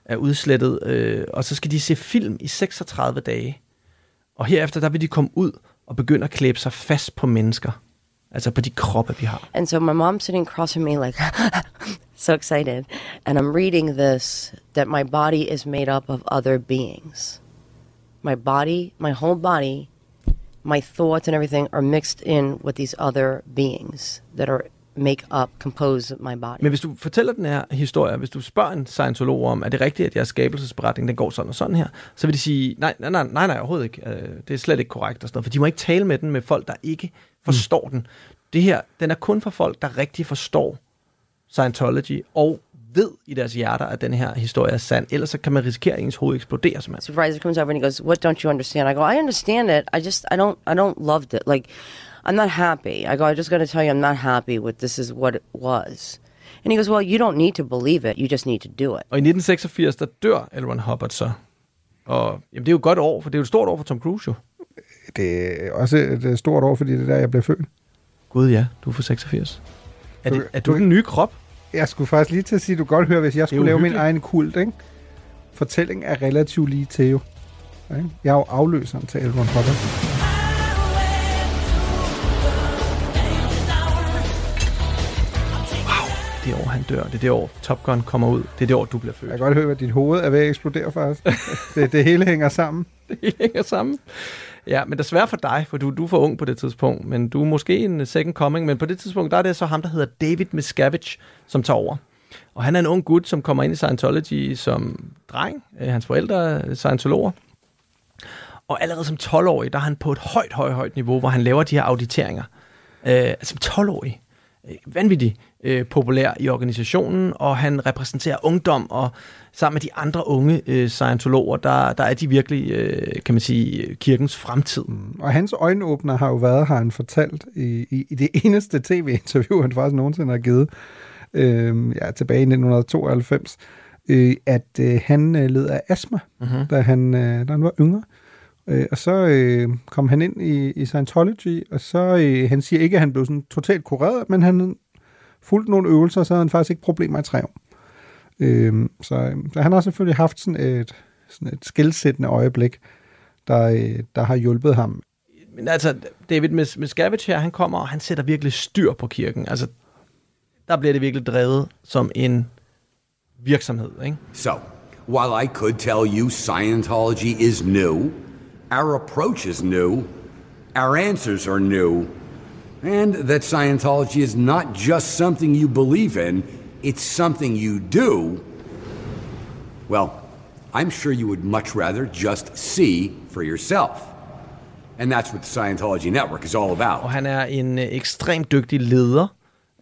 er udslettet, øh, og så skal de se film i 36 dage. Og herefter, der vil de komme ud og begynde at klæbe sig fast på mennesker. Altså på de kroppe, vi har. And so my mom's sitting across from me, like so excited, and I'm reading this that my body is made up of other beings. My body, my whole body, my thoughts and everything are mixed in with these other beings that are make up, compose my body. Men hvis du fortæller den her historie, hvis du spørger en scientolog om, er det rigtigt, at jeres skabelsesberetning den går sådan og sådan her, så vil de sige, nej, nej, nej, nej, nej overhovedet ikke. Øh, Det er slet ikke korrekt og sådan noget, for de må ikke tale med den med folk, der ikke forstår mm. den. Det her, den er kun for folk, der rigtig forstår Scientology og ved i deres hjerter, at den her historie er sand. Ellers så kan man risikere, at ens hoved eksploderer simpelthen. supervisor comes over and he goes, "What don't you understand?" I go, "I understand it. I just I don't I don't loved it. Like I'm not happy." I go, "I just got to tell you, I'm not happy with this. Is what it was." And he goes, "Well, you don't need to believe it. You just need to do it." Og i 1986, der dør L. Ron Hubbard så. Og jamen, det er jo et godt år, for det er jo et stort år for Tom Cruise jo. Det er også et stort år, fordi det er der, jeg blev født. Gud ja, du er for 86. Er, Du- det, er du den nye krop? Jeg skulle faktisk lige til at sige, du kan godt høre, hvis jeg skulle lave min egen kult, ikke? Fortælling er relativt lige til jo. Jeg er jo afløseren til Elron Hubbard. Det år, han dør. Det er det år, Top Gun kommer ud. Det er det år, du bliver født. Jeg kan godt høre, at dit hoved er ved at eksplodere faktisk. det, det hele hænger sammen. Det hele hænger sammen. Ja, men desværre for dig, for du, du er for ung på det tidspunkt, men du er måske en second coming, men på det tidspunkt, der er det så ham, der hedder David Miscavige, som tager over. Og han er en ung gut, som kommer ind i Scientology som dreng. Øh, Hans forældre er Scientologer. Og allerede som 12-årig, der er han på et højt, højt, højt niveau, hvor han laver de her auditeringer. Øh, som 12-årig. Øh, vanvittigt øh, populær i organisationen, og han repræsenterer ungdom, og sammen med de andre unge øh, Scientologer, der, der er de virkelig, øh, kan man sige, kirkens fremtid. Og hans øjenåbner har jo været, har han fortalt, i, i, i det eneste tv-interview, han faktisk nogensinde har givet, øh, ja, tilbage i 1992, øh, at øh, han øh, led af astma, Mhm. da, han, øh, da han var yngre. Øh, og så øh, kom han ind i, i Scientology, og så, øh, han siger ikke, at han blev sådan totalt kureret, men han fulgte nogle øvelser, så havde han faktisk ikke problemer i tre år. Øh, så, så han har selvfølgelig haft sådan et, sådan et skældsættende øjeblik, der, øh, der har hjulpet ham. Men altså, David Mis- Miscavige her, han kommer, og han sætter virkelig styr på kirken. Altså, der bliver det virkelig drevet som en virksomhed, ikke? So, while I could tell you Scientology is new, our approach is new, our answers are new, and that Scientology is not just something you believe in, it's something you do, well, I'm sure you would much rather just see for yourself. And that's what the Scientology Network is all about. Og han er en øh, ekstremt dygtig leder.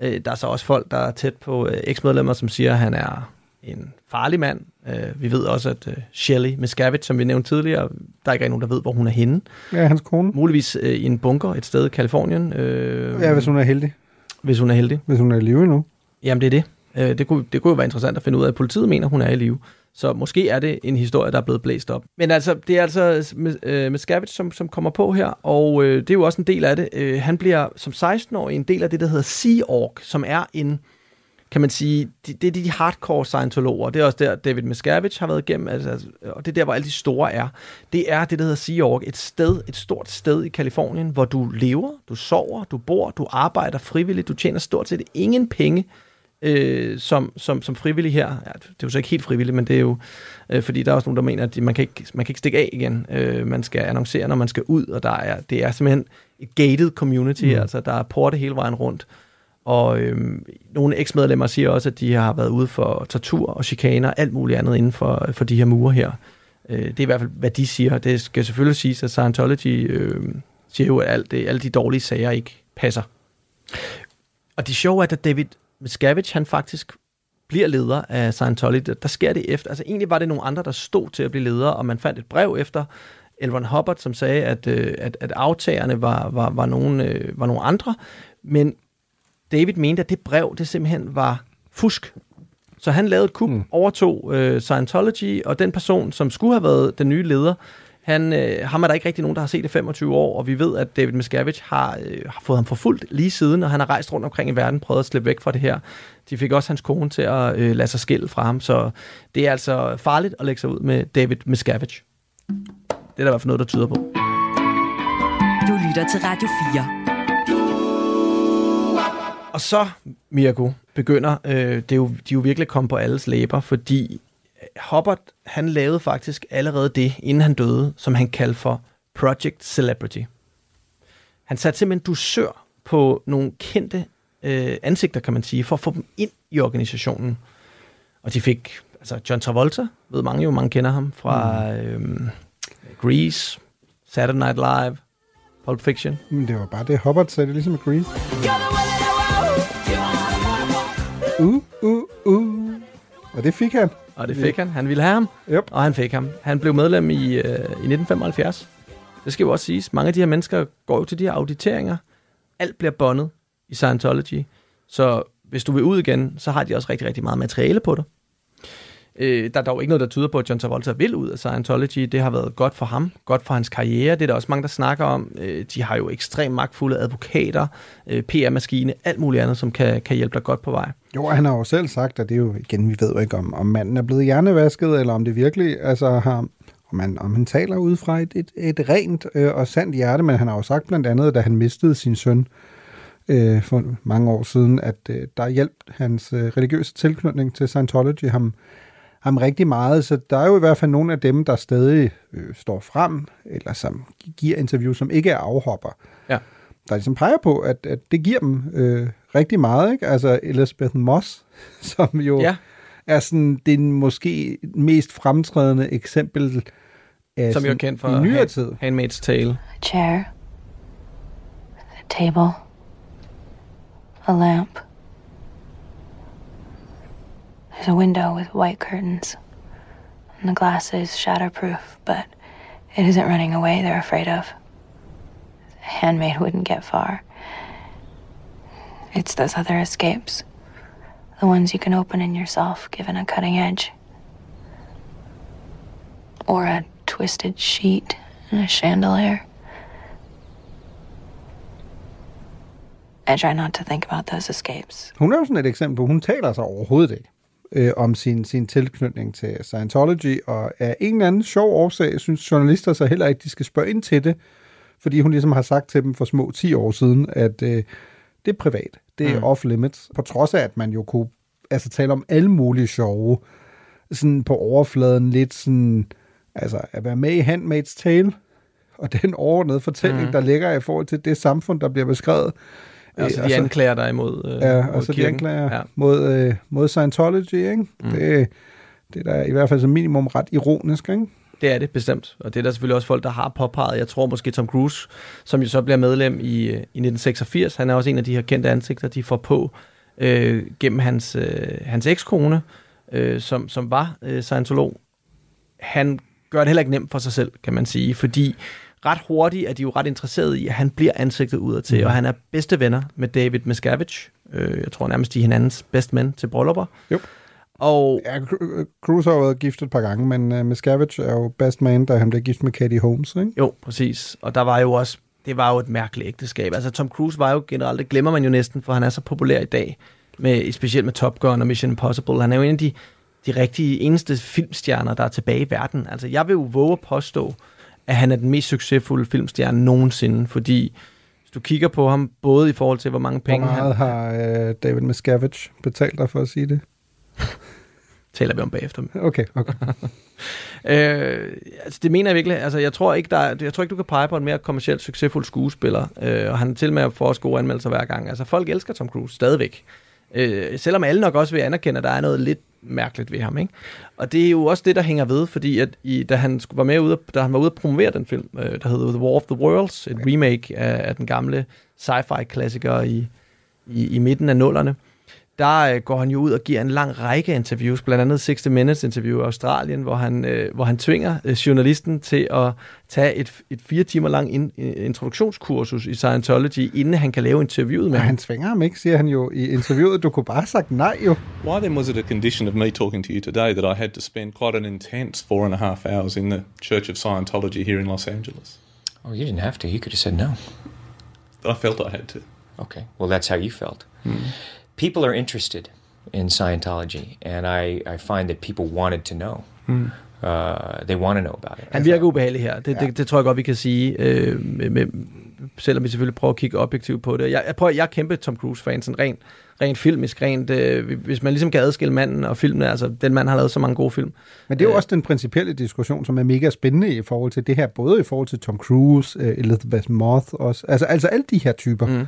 Øh, der er så også folk, der er tæt på øh, eksmedlemmer, som siger, at han er en farlig mand. Øh, vi ved også, at øh, Shelley Miscavige, som vi nævnte tidligere, der er ikke nogen, der ved, hvor hun er henne. Ja, hans kone. Muligvis øh, i en bunker et sted i Kalifornien. Øh, Ja, hvis hun er heldig. Hvis hun er heldig. Hvis hun er i live endnu. Jamen, det er det. Øh, det, kunne, det kunne jo være interessant at finde ud af. Politiet mener, hun er i live. Så måske er det en historie, der er blevet blæst op. Men altså, det er altså øh, med Scavenge, som, som kommer på her, og øh, det er jo også en del af det. Øh, han bliver som 16-årig en del af det, der hedder Sea Org, som er en, kan man sige, det, det er de hardcore scientologer. Det er også der, David Miscavige har været igennem, altså, og det er der, hvor alle de store er. Det er det, der hedder Sea Org, et sted, et stort sted i Kalifornien, hvor du lever, du sover, du bor, du arbejder frivilligt, du tjener stort set ingen penge, øh, som, som, som frivillig her. Ja, det er jo så ikke helt frivilligt, men det er jo, øh, fordi der er også nogen, der mener, at man kan ikke, man kan ikke stikke af igen. Øh, man skal annoncere, når man skal ud, og der er, det er simpelthen et gated community, mm. altså der er porte hele vejen rundt. Og øhm, nogle eksmedlemmer siger også, at de har været ude for tortur og chikaner, alt muligt andet inden for, for de her mure her. Øh, det er i hvert fald, hvad de siger. Det skal selvfølgelig siges, at Scientology øh, siger jo, at alt det, alle de dårlige sager ikke passer. Og det sjove er, at David Miscavige, han faktisk bliver leder af Scientology. Der sker det efter. Altså egentlig var det nogle andre, der stod til at blive leder, og man fandt et brev efter Elron Hubbard, som sagde, at, øh, at, at aftagerne var, var, var, nogle, øh, var nogle andre. Men David mente, at det brev, det simpelthen var fusk. Så han lavede et kup, mm. overtog øh, Scientology, og den person, som skulle have været den nye leder, han, øh, ham er der ikke rigtig nogen, der har set i 25 år, og vi ved, at David Miscavige har, øh, har fået ham forfulgt lige siden, og han har rejst rundt omkring i verden, prøvet at slippe væk fra det her. De fik også hans kone til at øh, lade sig skille fra ham, så det er altså farligt at lægge sig ud med David Miscavige. Det er der i hvert fald noget, der tyder på. Du lytter til Radio 4. Og så, Mirko, begynder, øh, det er jo, de er jo virkelig kommet på alles læber, fordi Hubbard, han lavede faktisk allerede det, inden han døde, som han kaldte for Project Celebrity. Han satte simpelthen dusør på nogle kendte øh, ansigter, kan man sige, for at få dem ind i organisationen. Og de fik, altså John Travolta, ved mange jo, mange kender ham fra mm. øh, Grease, Saturday Night Live, Pulp Fiction. Men det var bare det, Hubbard sagde, det er ligesom med Grease. Uh, uh, uh. Og det fik han. Og det fik han. Han ville have ham, yep. og han fik ham. Han blev medlem i, øh, i 1975. Det skal jo også siges. Mange af de her mennesker går jo til de her auditeringer. Alt bliver bondet i Scientology. Så hvis du vil ud igen, så har de også rigtig, rigtig meget materiale på dig. Øh, der er dog ikke noget, der tyder på, at John Travolta vil ud af Scientology. Det har været godt for ham, godt for hans karriere. Det er der også mange, der snakker om. Øh, de har jo ekstremt magtfulde advokater, øh, PR-maskine, alt muligt andet, som kan, kan hjælpe dig godt på vej. Jo, han har jo selv sagt, at det er jo, igen, vi ved jo ikke, om, om manden er blevet hjernevasket, eller om det virkelig, altså har, om man, om han taler ud fra et, et, et rent øh, og sandt hjerte, men han har jo sagt blandt andet, da han mistede sin søn øh, for mange år siden, at øh, der hjalp hans øh, religiøse tilknytning til Scientology ham, ham rigtig meget, så der er jo i hvert fald nogle af dem, der stadig øh, står frem, eller som giver interview, som ikke er afhopper. Ja. Der ligesom peger på, at, at det giver dem øh, rigtig meget, ikke? Altså Elizabeth Moss, som jo ja. er sådan det måske mest fremtrædende eksempel af som jo er kendt for i nyere tid. Handmaid's Tale. A chair, a table, a lamp. There's a window with white curtains, and the glass is shatterproof, but it isn't running away they're afraid of. A handmaid wouldn't get far. It's those other escapes, the ones you can open in yourself given a cutting edge. Or a twisted sheet and a chandelier. I try not to think about those escapes. Hun er jo sådan et eksempel hun taler sig overhovedet ikke øh, om sin, sin tilknytning til Scientology, og af en eller anden sjov årsag, synes journalister så heller ikke, de skal spørge ind til det, fordi hun ligesom har sagt til dem for små 10 år siden, at øh, det er privat, det er mm. off-limits, på trods af, at man jo kunne altså, tale om alle mulige sjove, sådan på overfladen lidt sådan, altså at være med i Handmaid's Tale, og den overordnede fortælling, mm. der ligger i forhold til det samfund, der bliver beskrevet, Ja, altså, de anklager dig imod øh, Ja, mod altså de kirken. anklager Ja. mod, øh, mod Scientology, ikke? Mm. Det, det er da i hvert fald som minimum ret ironisk, ikke? Det er det bestemt, og det er der selvfølgelig også folk, der har påpeget. Jeg tror måske Tom Cruise, som jo så bliver medlem i, øh, i 1986, han er også en af de her kendte ansigter, de får på øh, gennem hans, øh, hans ekskone, øh, som, som var øh, scientolog. Han gør det heller ikke nemt for sig selv, kan man sige, fordi ret hurtigt er de jo ret interesserede i, at han bliver ansigtet udad til, Mhm. mm. og han er bedste venner med David Miscavige. Øh, jeg tror nærmest, de er hinandens bedste mænd til bryllupper. Jo. Og Ja, Cru- Cruise har jo været gift et par gange, men uh, Miscavige er jo best man, da han blev gift med Katie Holmes, ikke? Jo, præcis. Og der var jo også, det var jo et mærkeligt ægteskab. Altså Tom Cruise var jo generelt, det glemmer man jo næsten, for han er så populær i dag, med, specielt med Top Gun og Mission Impossible. Han er jo en af de, de rigtige eneste filmstjerner, der er tilbage i verden. Altså jeg vil jo våge at påstå, at han er den mest succesfulde filmstjerne nogensinde, fordi hvis du kigger på ham, både i forhold til, hvor mange Hvor penge meget han har uh, David Miscavige betalt dig for at sige det? taler vi om bagefter. Okay, okay. Øh, altså det mener jeg virkelig. Altså jeg tror ikke, der er, jeg tror ikke, du kan pege på en mere kommercielt succesfuld skuespiller. Øh, og han er til med at få os gode anmeldelser hver gang. Altså folk elsker Tom Cruise stadigvæk. Øh, selvom alle nok også vil anerkende, at der er noget lidt mærkeligt ved ham. Ikke? Og det er jo også det, der hænger ved, fordi at i, da, han var med ude, da han var ude at promovere den film, øh, der hedder The War of the Worlds, et remake af, af den gamle sci-fi klassiker i, i, i midten af nullerne, der øh, går han jo ud og giver en lang række interviews, blandt andet 60 Minutes interview i Australien, hvor han, øh, hvor han tvinger øh, journalisten til at tage et, et fire timer lang in, introduktionskursus i Scientology, inden han kan lave interviewet med ham. han tvinger ham ikke, siger han jo i interviewet. Du kunne bare have sagt nej jo. Why then was it a condition of me talking to you today that I had to spend quite an intense four and a half hours in the Church of Scientology here in Los Angeles? Oh, you didn't have to. You could have said no. I felt I had to. Okay. Well, that's how you felt. People are interested in Scientology, and I, I find that people wanted to know. Mm. Uh, they want to know about it. Han virker ubehagelig her. Det, ja. det, det tror jeg godt, vi kan sige, øh, med, med, selvom vi selvfølgelig prøver at kigge objektivt på det. Jeg, jeg, prøver, jeg er kæmpe Tom Cruise-fan, sådan rent, rent filmisk, rent, øh, hvis man ligesom kan adskille manden og filmen, altså den mand har lavet så mange gode film. Men det er jo også den principielle diskussion, som er mega spændende i forhold til det her, både i forhold til Tom Cruise, øh, Elizabeth Moth også, altså, altså alle de her typer. Mm.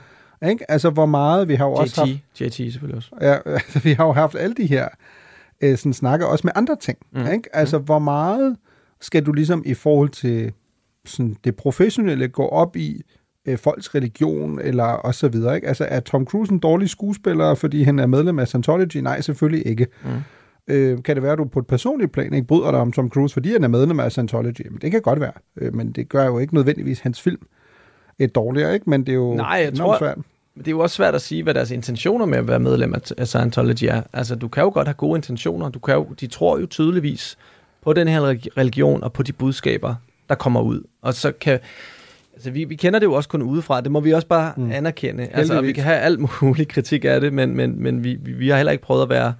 Ikke? Altså hvor meget, vi har jo også JT, haft... JT selvfølgelig også. Ja, altså, vi har jo haft alle de her øh, sådan snakker også med andre ting. Mm. Mm. Ikke? Altså, hvor meget skal du ligesom i forhold til sådan, det professionelle gå op i øh, folks religion, eller og så videre, ikke? Altså, er Tom Cruise en dårlig skuespiller, fordi han er medlem af Scientology? Nej, selvfølgelig ikke. Mm. Øh, kan det være, at du på et personligt plan ikke bryder dig om Tom Cruise, fordi han er medlem af Scientology? Men det kan godt være, øh, men det gør jo ikke nødvendigvis hans film et dårligere, ikke? Men det er jo Nej, jeg tror, svært. Men det er jo også svært at sige, hvad deres intentioner med at være medlem af, Scientology er. Altså, du kan jo godt have gode intentioner. Du kan jo, de tror jo tydeligvis på den her relig- religion og på de budskaber, der kommer ud. Og så kan... Altså, vi, vi kender det jo også kun udefra. Det må vi også bare mm. anerkende. Altså, vi kan have alt mulig kritik af det, men, men, men vi, vi, vi har heller ikke prøvet at være,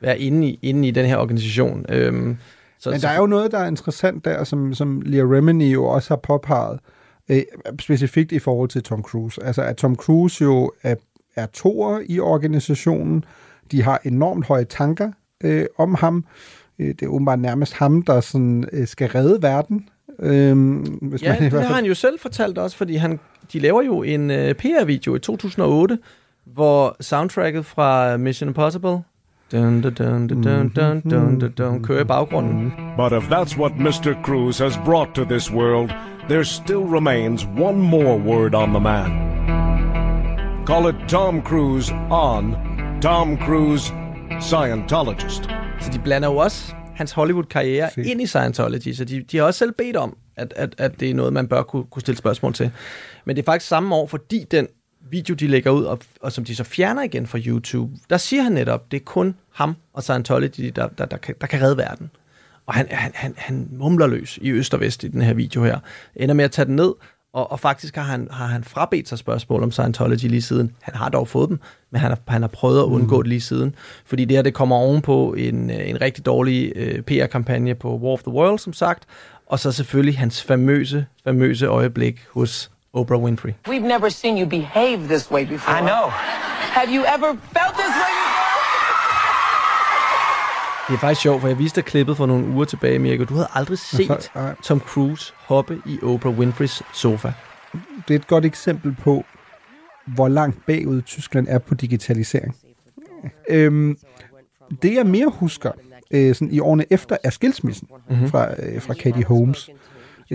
være inde, i, inde i den her organisation. Øhm, så, Men der er jo noget, der er interessant der, som, som Leah Remini jo også har påpeget, øh, specifikt i forhold til Tom Cruise. Altså, at Tom Cruise jo er, er toer i organisationen. De har enormt høje tanker øh, om ham. Øh, det er åbenbart nærmest ham, der sådan, øh, skal redde verden. Øh, hvis Ja, man i det hvert har fald... han jo selv fortalt også, fordi han, de laver jo en uh, PR-video i 2008, hvor soundtracket fra Mission Impossible dun, dun, dun, dun, dun, dun, dun, dun, dun, kører i baggrunden. But if that's what Mr. Cruz has brought to this world, there still remains one more word on the man. Call it Tom Cruise on Tom Cruise Scientologist. Så de blander jo også hans Hollywood-karriere ind i Scientology, så de, de har også selv bedt om, at, at, at det er noget, man bør kunne, kunne stille spørgsmål til. Men det er faktisk samme år, fordi den video, de lægger ud, og, og som de så fjerner igen fra YouTube, der siger han netop, det er kun ham og Scientology, der, der, der, kan, der kan redde verden. Og han, han, han, han mumler løs i øst og vest i den her video her. Ender med at tage den ned, og, og faktisk har han, har han frabedt sig spørgsmål om Scientology lige siden. Han har dog fået dem, men han har, han har prøvet at undgå mm. det lige siden. Fordi det her, det kommer ovenpå en, øh, en rigtig dårlig øh, PR-kampagne på War of the World, som sagt. Og så selvfølgelig hans famøse, famøse øjeblik hos Oprah Winfrey. We've never seen you behave this way before. I know. Have you ever felt this way Det er faktisk sjovt, for jeg viste dig klippet for nogle uger tilbage, Mirko. Du havde aldrig set. Tom Cruise hoppe i Oprah Winfreys sofa. Det er et godt eksempel på, hvor langt bagud Tyskland er på digitalisering. Øhm, det jeg mere husker øh, sådan i årene efter er skilsmissen Mhm. mm-hmm. fra, øh, fra Katie Holmes.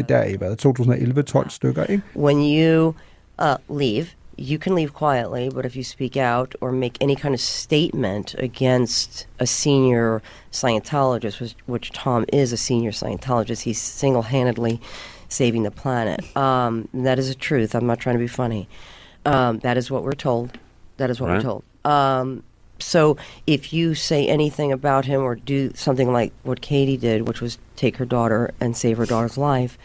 Der er i hvad, 2011-12 stykker, ikke? When you uh, leave, you can leave quietly, but if you speak out or make any kind of statement against a senior Scientologist, which, which Tom is a senior Scientologist, he's single handedly saving the planet. Um, that is a truth. I'm not trying to be funny. Um, that is what we're told. That is what Right. we're told. Um, So if you say anything about him or do something like what Katie did, which was take her daughter and save her daughter's life,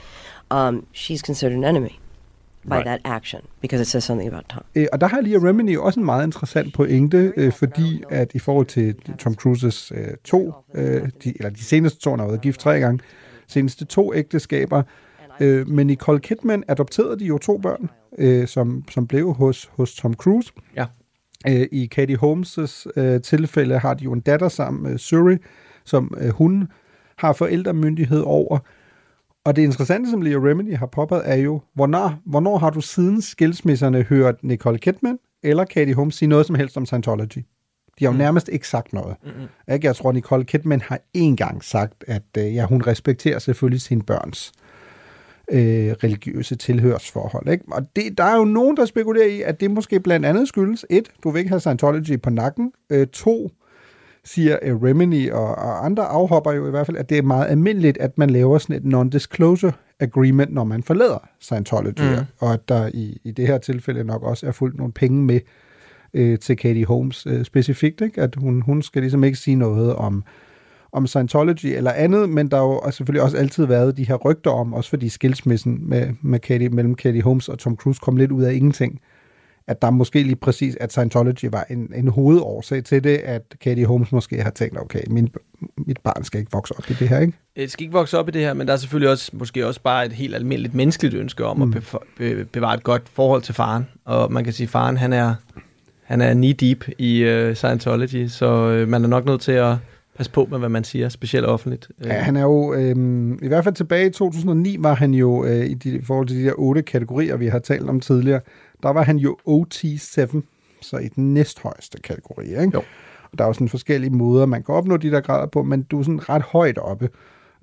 um, she's considered an enemy by Right. that action because it says something about Tom. Øh, og der har Leah Remini også en meget interessant pointe, øh, fordi at i forhold til Tom Cruises øh, to, øh, de, eller de seneste to, han har været gift tre gange, seneste to ægteskaber, øh, men Nicole Kidman adopterede de jo to børn, øh, som, som blev hos, hos Tom Cruise. Ja. Øh, I Katie Holmes' øh, tilfælde har de jo en datter sammen med Suri, som øh, hun har forældremyndighed over. Og det interessante, som Lea Remini har påpeget, er jo, hvornår, hvornår har du siden skilsmisserne hørt Nicole Kidman eller Katie Holmes sige noget som helst om Scientology? De har jo Mm. nærmest ikke sagt noget. Mm-hmm. Ikke? Jeg tror, Nicole Kidman har en gang sagt, at øh, ja, hun respekterer selvfølgelig sine børns øh, religiøse tilhørsforhold. Ikke? Og det, der er jo nogen, der spekulerer i, at det måske blandt andet skyldes, et, du vil ikke have Scientology på nakken, øh, to, siger øh, Remini og, og andre afhopper jo i hvert fald, at det er meget almindeligt, at man laver sådan et non-disclosure agreement, når man forlader Scientology, Mm. og at der i, i det her tilfælde nok også er fuldt nogle penge med øh, til Katie Holmes øh, specifikt, ikke? at hun, hun skal ligesom ikke sige noget om, om Scientology eller andet, men der har jo selvfølgelig også altid været de her rygter om, også fordi skilsmissen med, med Katie, mellem Katie Holmes og Tom Cruise kom lidt ud af ingenting, at der måske lige præcis, at Scientology var en, en hovedårsag til det, at Katie Holmes måske har tænkt, okay, min, mit barn skal ikke vokse op i det her, ikke? Det skal ikke vokse op i det her, men der er selvfølgelig også måske også bare et helt almindeligt menneskeligt ønske om mm. At be- bevare et godt forhold til faren. Og man kan sige, at faren han er, han er knee deep i uh, Scientology, så uh, man er nok nødt til at passe på med, hvad man siger, specielt offentligt. Ja, han er jo, øhm, i hvert fald tilbage i 2009, var han jo, øh, i, de, i forhold til de der otte kategorier, vi har talt om tidligere, der var han jo OT7, så i den næsthøjeste kategori, ikke? Jo. Og der er jo sådan forskellige måder, man kan opnå de der grader på, men du er sådan ret højt oppe.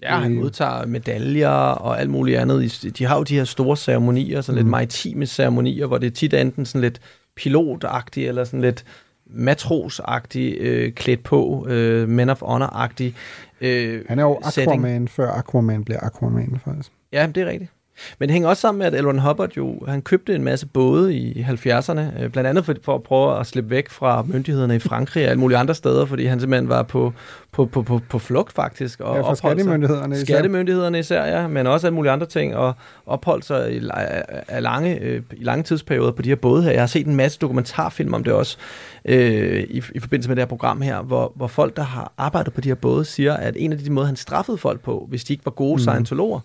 Ja, han Øh, modtager medaljer og alt muligt andet. De har jo de her store ceremonier, sådan lidt Mm. maritime ceremonier, hvor det er tit enten sådan lidt pilotagtigt, eller sådan lidt matrosagtigt øh, klædt på, øh, Men of Honor-agtigt. Øh, Han er jo setting. Aquaman, før Aquaman bliver Aquaman, faktisk. Ja, det er rigtigt. Men det hænger også sammen med, at Elron Hubbard jo, han købte en masse både i 70'erne, øh, blandt andet for, for at prøve at slippe væk fra myndighederne i Frankrig og alle mulige andre steder, fordi han simpelthen var på, på, på, på, på flugt faktisk. Og Ja, fra opholdt sig- skattemyndighederne især. Skattemyndighederne især, ja, men også alle mulige andre ting, og opholdt sig i, la- af lange, øh, i lange tidsperioder på de her både her. Jeg har set en masse dokumentarfilm om det også, øh, i, i forbindelse med det her program her, hvor, hvor folk, der har arbejdet på de her både, siger, at en af de måder, han straffede folk på, hvis de ikke var gode mm. scientologer,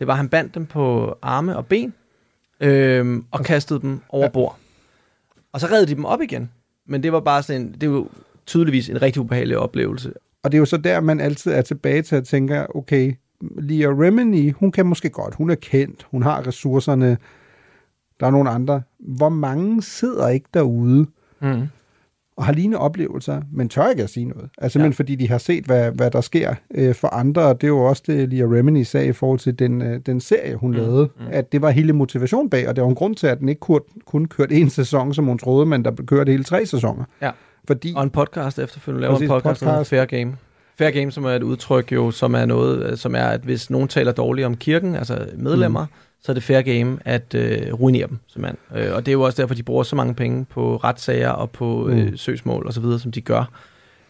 det var, at han bandt dem på arme og ben, øh, og kastede dem over bord. Og så redde de dem op igen. Men det var bare sådan en, det jo tydeligvis en rigtig ubehagelig oplevelse. Og det er jo så der, man altid er tilbage til at tænke, okay, Leah Remini, hun kan måske godt, hun er kendt, hun har ressourcerne, der er nogle andre. Hvor mange sidder ikke derude Mm. Og har lignende oplevelser, men tør ikke at sige noget? Altså simpelthen fordi de har set, hvad, hvad der sker øh, for andre, og det er jo også det, Leah Remini sagde i forhold til den, øh, den serie, hun mm. lavede, mm. at det var hele motivation bag, og det var en grund til, at den ikke kun, kun kørte en sæson, som hun troede, men der blev kørt hele tre sæsoner. Ja. Fordi, Og en podcast efterfølgende laver en podcast, podcast. podcast. Fair Game. Fair Game, som er et udtryk jo, som er noget, øh, som er, at hvis nogen taler dårligt om kirken, altså medlemmer, mm. Så er det fair game at øh, ruinere dem, simpelthen. Øh, og det er jo også derfor, de bruger så mange penge på retssager og på øh, Mm. søgsmål og så videre, som de gør.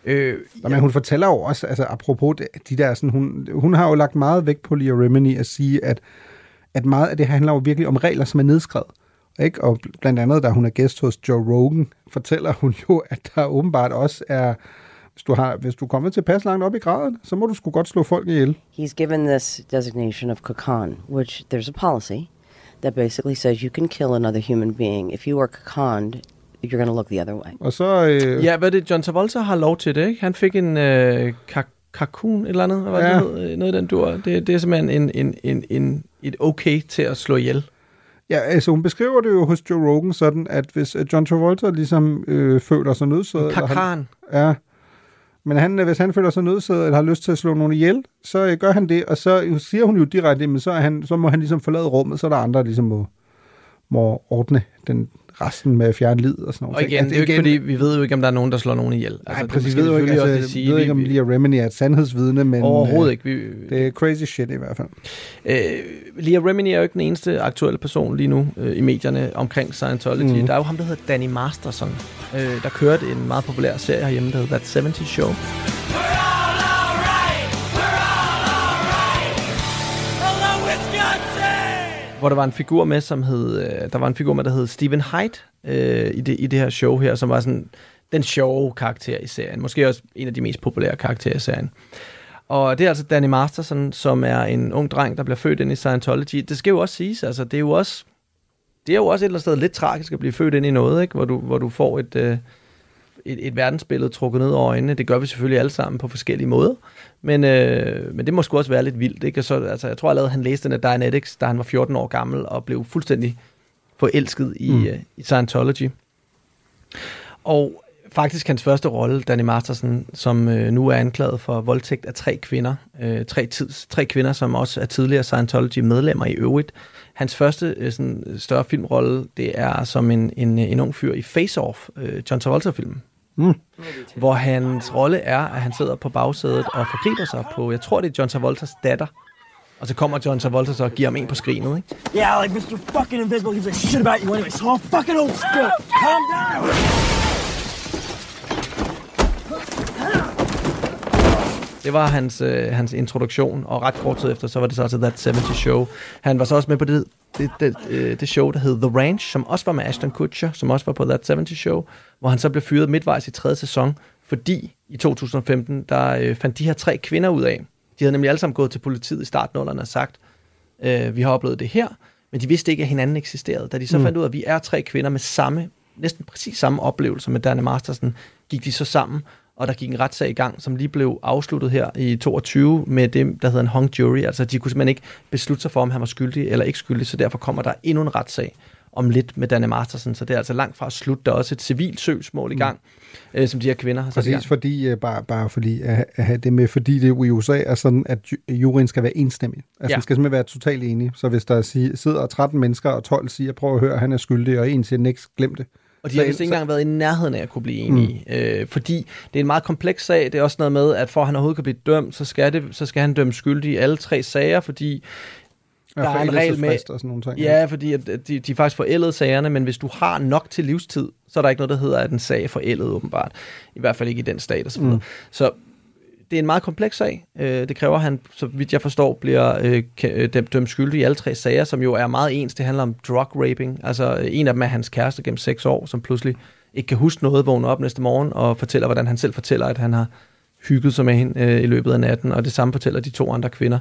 Øh, Nå, men hun fortæller jo også, altså apropos det- de der, sådan, hun, hun har jo lagt meget vægt på Leah Remini at sige, at, at meget af det handler jo virkelig om regler, som er nedskrevet. Ikke? Og blandt andet, da hun er gæst hos Joe Rogan, fortæller hun jo, at der åbenbart også er, hvis du, har, hvis du kommer til at passe langt op i graden, så må du sgu godt slå folk ihjel. He's given this designation of Kakan, which there's a policy that basically says you can kill another human being. If you are Kakanned, you're going to look the other way. Og så... Øh, Ja, hvad er det? John Travolta har lov til det, ikke? Han fik en øh, kak- kakun, et eller andet, hvad Ja. det hed? Noget den dur. Det, det er simpelthen en, en, en, en, et okay til at slå ihjel. Ja, altså hun beskriver det jo hos Joe Rogan sådan, at hvis John Travolta ligesom øh, føler sig nødsaget... eller han- Kakan. Ja. Men han, øh, hvis han føler sig nødsaget eller har lyst til at slå nogen ihjel, så øh, gør han det, og så øh, siger hun jo direkte, men så, er han, så må han ligesom forlade rummet, så er der andre, der ligesom må, må ordne den resten med at fjerne lid og sådan noget. Og igen, det er jo ikke, fordi vi ved jo ikke, om der er nogen, der slår nogen ihjel. Nej, det præcis. Vi ved jo vi ikke, altså, sige. ved ikke, om Vi- Leah Remini er et sandhedsvidne, men Overhovedet øh, ikke. Vi, det er crazy shit i hvert fald. Øh, Leah Remini er jo ikke den eneste aktuelle person lige nu øh, i medierne omkring Scientology. Mm. Der er jo ham, der hedder Danny Masterson, øh, der kørte en meget populær serie herhjemme, der hedder That 70 Show. Hvor der var en figur med, som hed, øh, der var en figur med, der hed Stephen Hyde øh, i, det, i det her show her, som var sådan den sjove karakter i serien. Måske også en af de mest populære karakterer i serien. Og det er altså Danny Masterson, som er en ung dreng, der bliver født ind i Scientology. Det skal jo også siges, altså det er jo også, det er jo også et eller andet sted lidt tragisk at blive født ind i noget, ikke? Hvor, du, hvor du får et, øh, et, et verdensbillede trukket ned over øjnene. Det gør vi selvfølgelig alle sammen på forskellige måder. Men, øh, men det må sgu også være lidt vildt. Ikke? Og så, altså, jeg tror allerede, han læste den af Dianetics, da han var 14 år gammel, og blev fuldstændig forelsket i, Mm. øh, i Scientology. Og faktisk hans første rolle, Danny Masterson, som øh, nu er anklaget for voldtægt af tre kvinder. Øh, tre, tids, tre kvinder, som også er tidligere Scientology-medlemmer i øvrigt. Hans første øh, sådan, større filmrolle, det er som en, en, en ung fyr i Face Off, øh, John Travolta-filmen. Mm. Hvor hans rolle er, at han sidder på bagsædet og forgriber sig på, jeg tror det er John Travoltas datter. Og så kommer John Travolta så og giver ham en på skrinet, ikke? Yeah, like Mr. fucking Invisible gives a shit about you anyway, so I'll fucking hold still. Calm down. Det var hans, øh, hans introduktion, og ret kort tid efter, så var det så til That 70 Show. Han var så også med på det, det, det, øh, det show, der hed The Ranch, som også var med Ashton Kutcher, som også var på That 70 Show, hvor han så blev fyret midtvejs i tredje sæson, fordi i 2015, der øh, fandt de her tre kvinder ud af. De havde nemlig alle sammen gået til politiet i startnullerne og sagt, øh, vi har oplevet det her, men de vidste ikke, at hinanden eksisterede. Da de så Mm. fandt ud af, at vi er tre kvinder med samme, næsten præcis samme oplevelse med Danny Masterson, gik de så sammen, og der gik en retssag i gang, som lige blev afsluttet her i 22 med det, der hedder en hung jury. Altså, de kunne simpelthen ikke beslutte sig for, om han var skyldig eller ikke skyldig, så derfor kommer der endnu en retssag om lidt med Danny Masterson, så det er altså langt fra at slutte. Der er også et civilt søgsmål i gang, mm. øh, som de her kvinder har sat. Præcis, fordi, øh, bare, bare fordi at, at have det med, fordi det i USA er sådan, at ju- juryen skal være enstemmig. Altså, Ja. den skal simpelthen være totalt enig. Så hvis der si- sidder 13 mennesker, og 12 siger, prøv at høre, han er skyldig, og en siger, niks, glem det. Og de har vist ikke engang været i nærheden af at kunne blive enige. Mm. Øh, fordi det er en meget kompleks sag. Det er også noget med, at for at han overhovedet kan blive dømt, så skal, det, så skal han dømmes skyldig i alle tre sager, fordi Ja, der er en regel med... og sådan nogle ting, Ja, fordi at de, de er faktisk forældet sagerne, men hvis du har nok til livstid, så er der ikke noget, der hedder, at en sag er forældet åbenbart. I hvert fald ikke i den stat og så videre. Mm. Så det er en meget kompleks sag. Øh, det kræver, at han, så vidt jeg forstår, bliver øh, øh dømt, dømt skyldig i alle tre sager, som jo er meget ens. Det handler om drug raping. Altså øh, en af dem er hans kæreste gennem seks år, som pludselig ikke kan huske noget, vågner op næste morgen og fortæller, hvordan han selv fortæller, at han har hygget sig med hende øh, i løbet af natten, og det samme fortæller de to andre kvinder,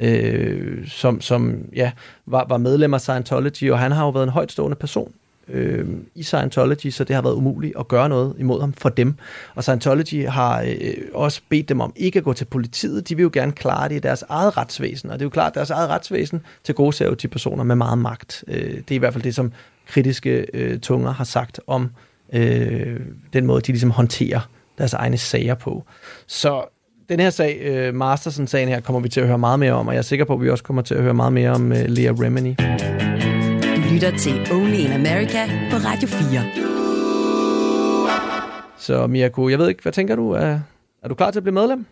øh, som, som ja, var, var medlem af Scientology, og han har jo været en højtstående person øh, i Scientology, så det har været umuligt at gøre noget imod ham for dem. Og Scientology har øh, også bedt dem om ikke at gå til politiet. De vil jo gerne klare det i deres eget retsvæsen, og det er jo klart, at deres eget retsvæsen til gode ser jo de personer med meget magt. Øh, det er i hvert fald det, som kritiske øh, tunger har sagt om øh, den måde, de ligesom håndterer deres egne sager på. Så den her sag, øh, Masterson-sagen her, kommer vi til at høre meget mere om, og jeg er sikker på, at vi også kommer til at høre meget mere om øh, Leah Remini. Lytter til Only in America på Radio 4. Så Mirko, jeg ved ikke, hvad tænker du? Er, er du klar til at blive medlem?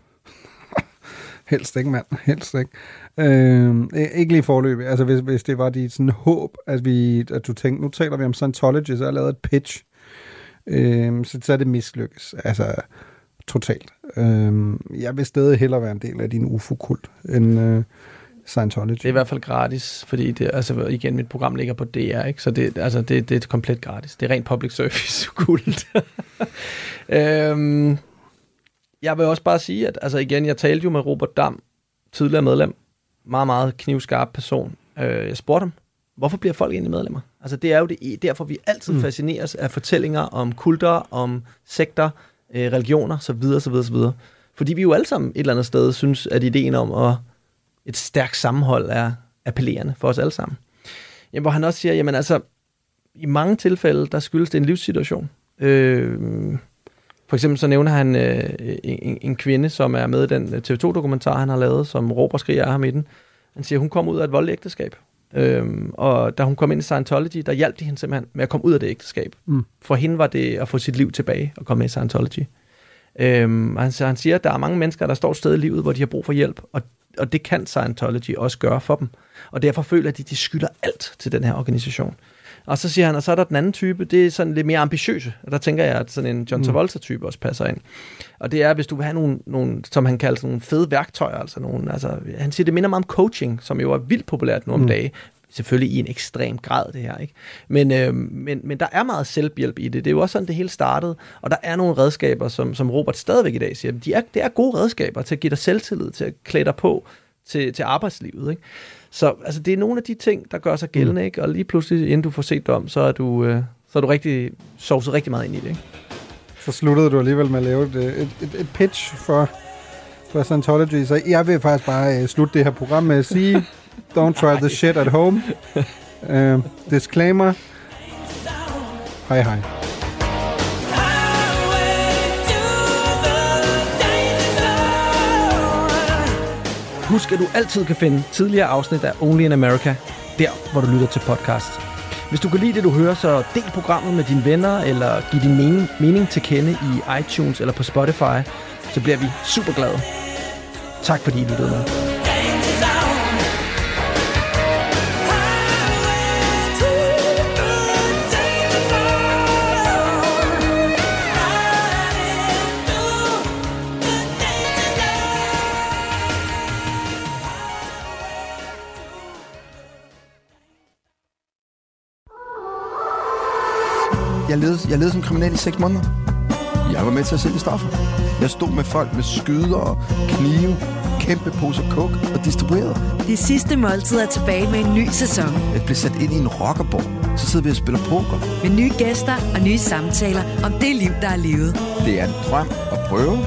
Helst ikke, mand. Helst ikke. Øh, ikke lige forløbig. Altså, hvis, hvis det var dit sådan håb, at, vi, at du tænkte, nu taler vi om Scientology, så har jeg lavet et pitch. Øh, så, så er det mislykkes. Altså, totalt. Øh, jeg vil stadig hellere være en del af din UFO-kult, end øh, Scientology. Det er i hvert fald gratis, fordi det, altså, igen, mit program ligger på DR, ikke? så det, altså, det, det er komplet gratis. Det er rent public service kult. øhm, jeg vil også bare sige, at altså, igen, jeg talte jo med Robert Dam, tidligere medlem, meget, meget knivskarp person. Øh, jeg spurgte ham, hvorfor bliver folk egentlig medlemmer? Altså, det er jo det, derfor, vi altid Mm. fascineres af fortællinger om kulter, om sekter, øh, religioner, så videre, så videre, så videre. Fordi vi jo alle sammen et eller andet sted synes, at ideen om at et stærkt sammenhold er appellerende for os alle sammen. Jamen, hvor han også siger, jamen altså, i mange tilfælde, der skyldes det en livssituation. Øh, for eksempel så nævner han øh, en, en kvinde, som er med i den TV2-dokumentar, han har lavet, som råber og skriger af ham i den. Han siger, hun kom ud af et voldeligt ægteskab. Øhm, og da hun kom ind i Scientology, der hjalp de hende simpelthen med at komme ud af det ægteskab. Mm. For hende var det at få sit liv tilbage og komme med i Scientology. Øhm, han, han siger, at der er mange mennesker, der står et sted i livet, hvor de har brug for hjælp, og, og det kan Scientology også gøre for dem. Og derfor føler de, at de skylder alt til den her organisation. Og så siger han, og så er der den anden type, det er sådan lidt mere ambitiøse. Og der tænker jeg, at sådan en John Mm. Travolta-type også passer ind. Og det er, hvis du vil have nogle, nogle som han kalder sådan nogle fede værktøjer, altså nogle, altså, han siger, det minder meget om coaching, som jo er vildt populært nu om Mm. dagen. Selvfølgelig i en ekstrem grad, det her, ikke? Men, øh, men, men der er meget selvhjælp i det. Det er jo også sådan, det hele startede. Og der er nogle redskaber, som, som Robert stadigvæk i dag siger, de er, det er gode redskaber til at give dig selvtillid, til at klæde dig på til, til arbejdslivet, ikke? Så altså, det er nogle af de ting, der gør sig gældende, Mm. ikke? Og lige pludselig, inden du får set om, så er du, øh, så er du rigtig sovset rigtig meget ind i det, ikke? Så sluttede du alligevel med at lave et, et, et, et pitch for, for Scientology. Så jeg vil faktisk bare uh, slutte det her program med at sige, don't try the shit at home. Uh, disclaimer. Hej hej. Husk, at du altid kan finde tidligere afsnit af Only in America, der hvor du lytter til podcast. Hvis du kan lide det, du hører, så del programmet med dine venner, eller giv din mening, mening til kende i iTunes eller på Spotify, så bliver vi super glade. Tak fordi I lyttede med. Jeg levede som kriminel i 6 måneder. Jeg var med til at sælge stoffer. Jeg stod med folk med skyder og knive, kæmpe poser kok og distribuerede. Det sidste måltid er tilbage med en ny sæson. Jeg blev sat ind i en rockerborg. Så sidder vi og spiller poker. Med nye gæster og nye samtaler om det liv, der er levet. Det er en drøm at prøve,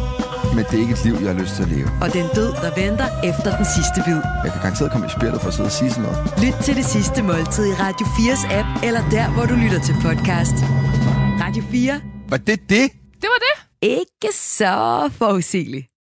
men det er ikke et liv, jeg har lyst til at leve. Og den død, der venter efter den sidste bid. Jeg kan garanteret komme i spillet for at sidde og sige sådan noget. Lyt til det sidste måltid i Radio 4's app, eller der, hvor du lytter til podcast. Radio 4. Var det det? Det var det. Ikke så forudsigeligt.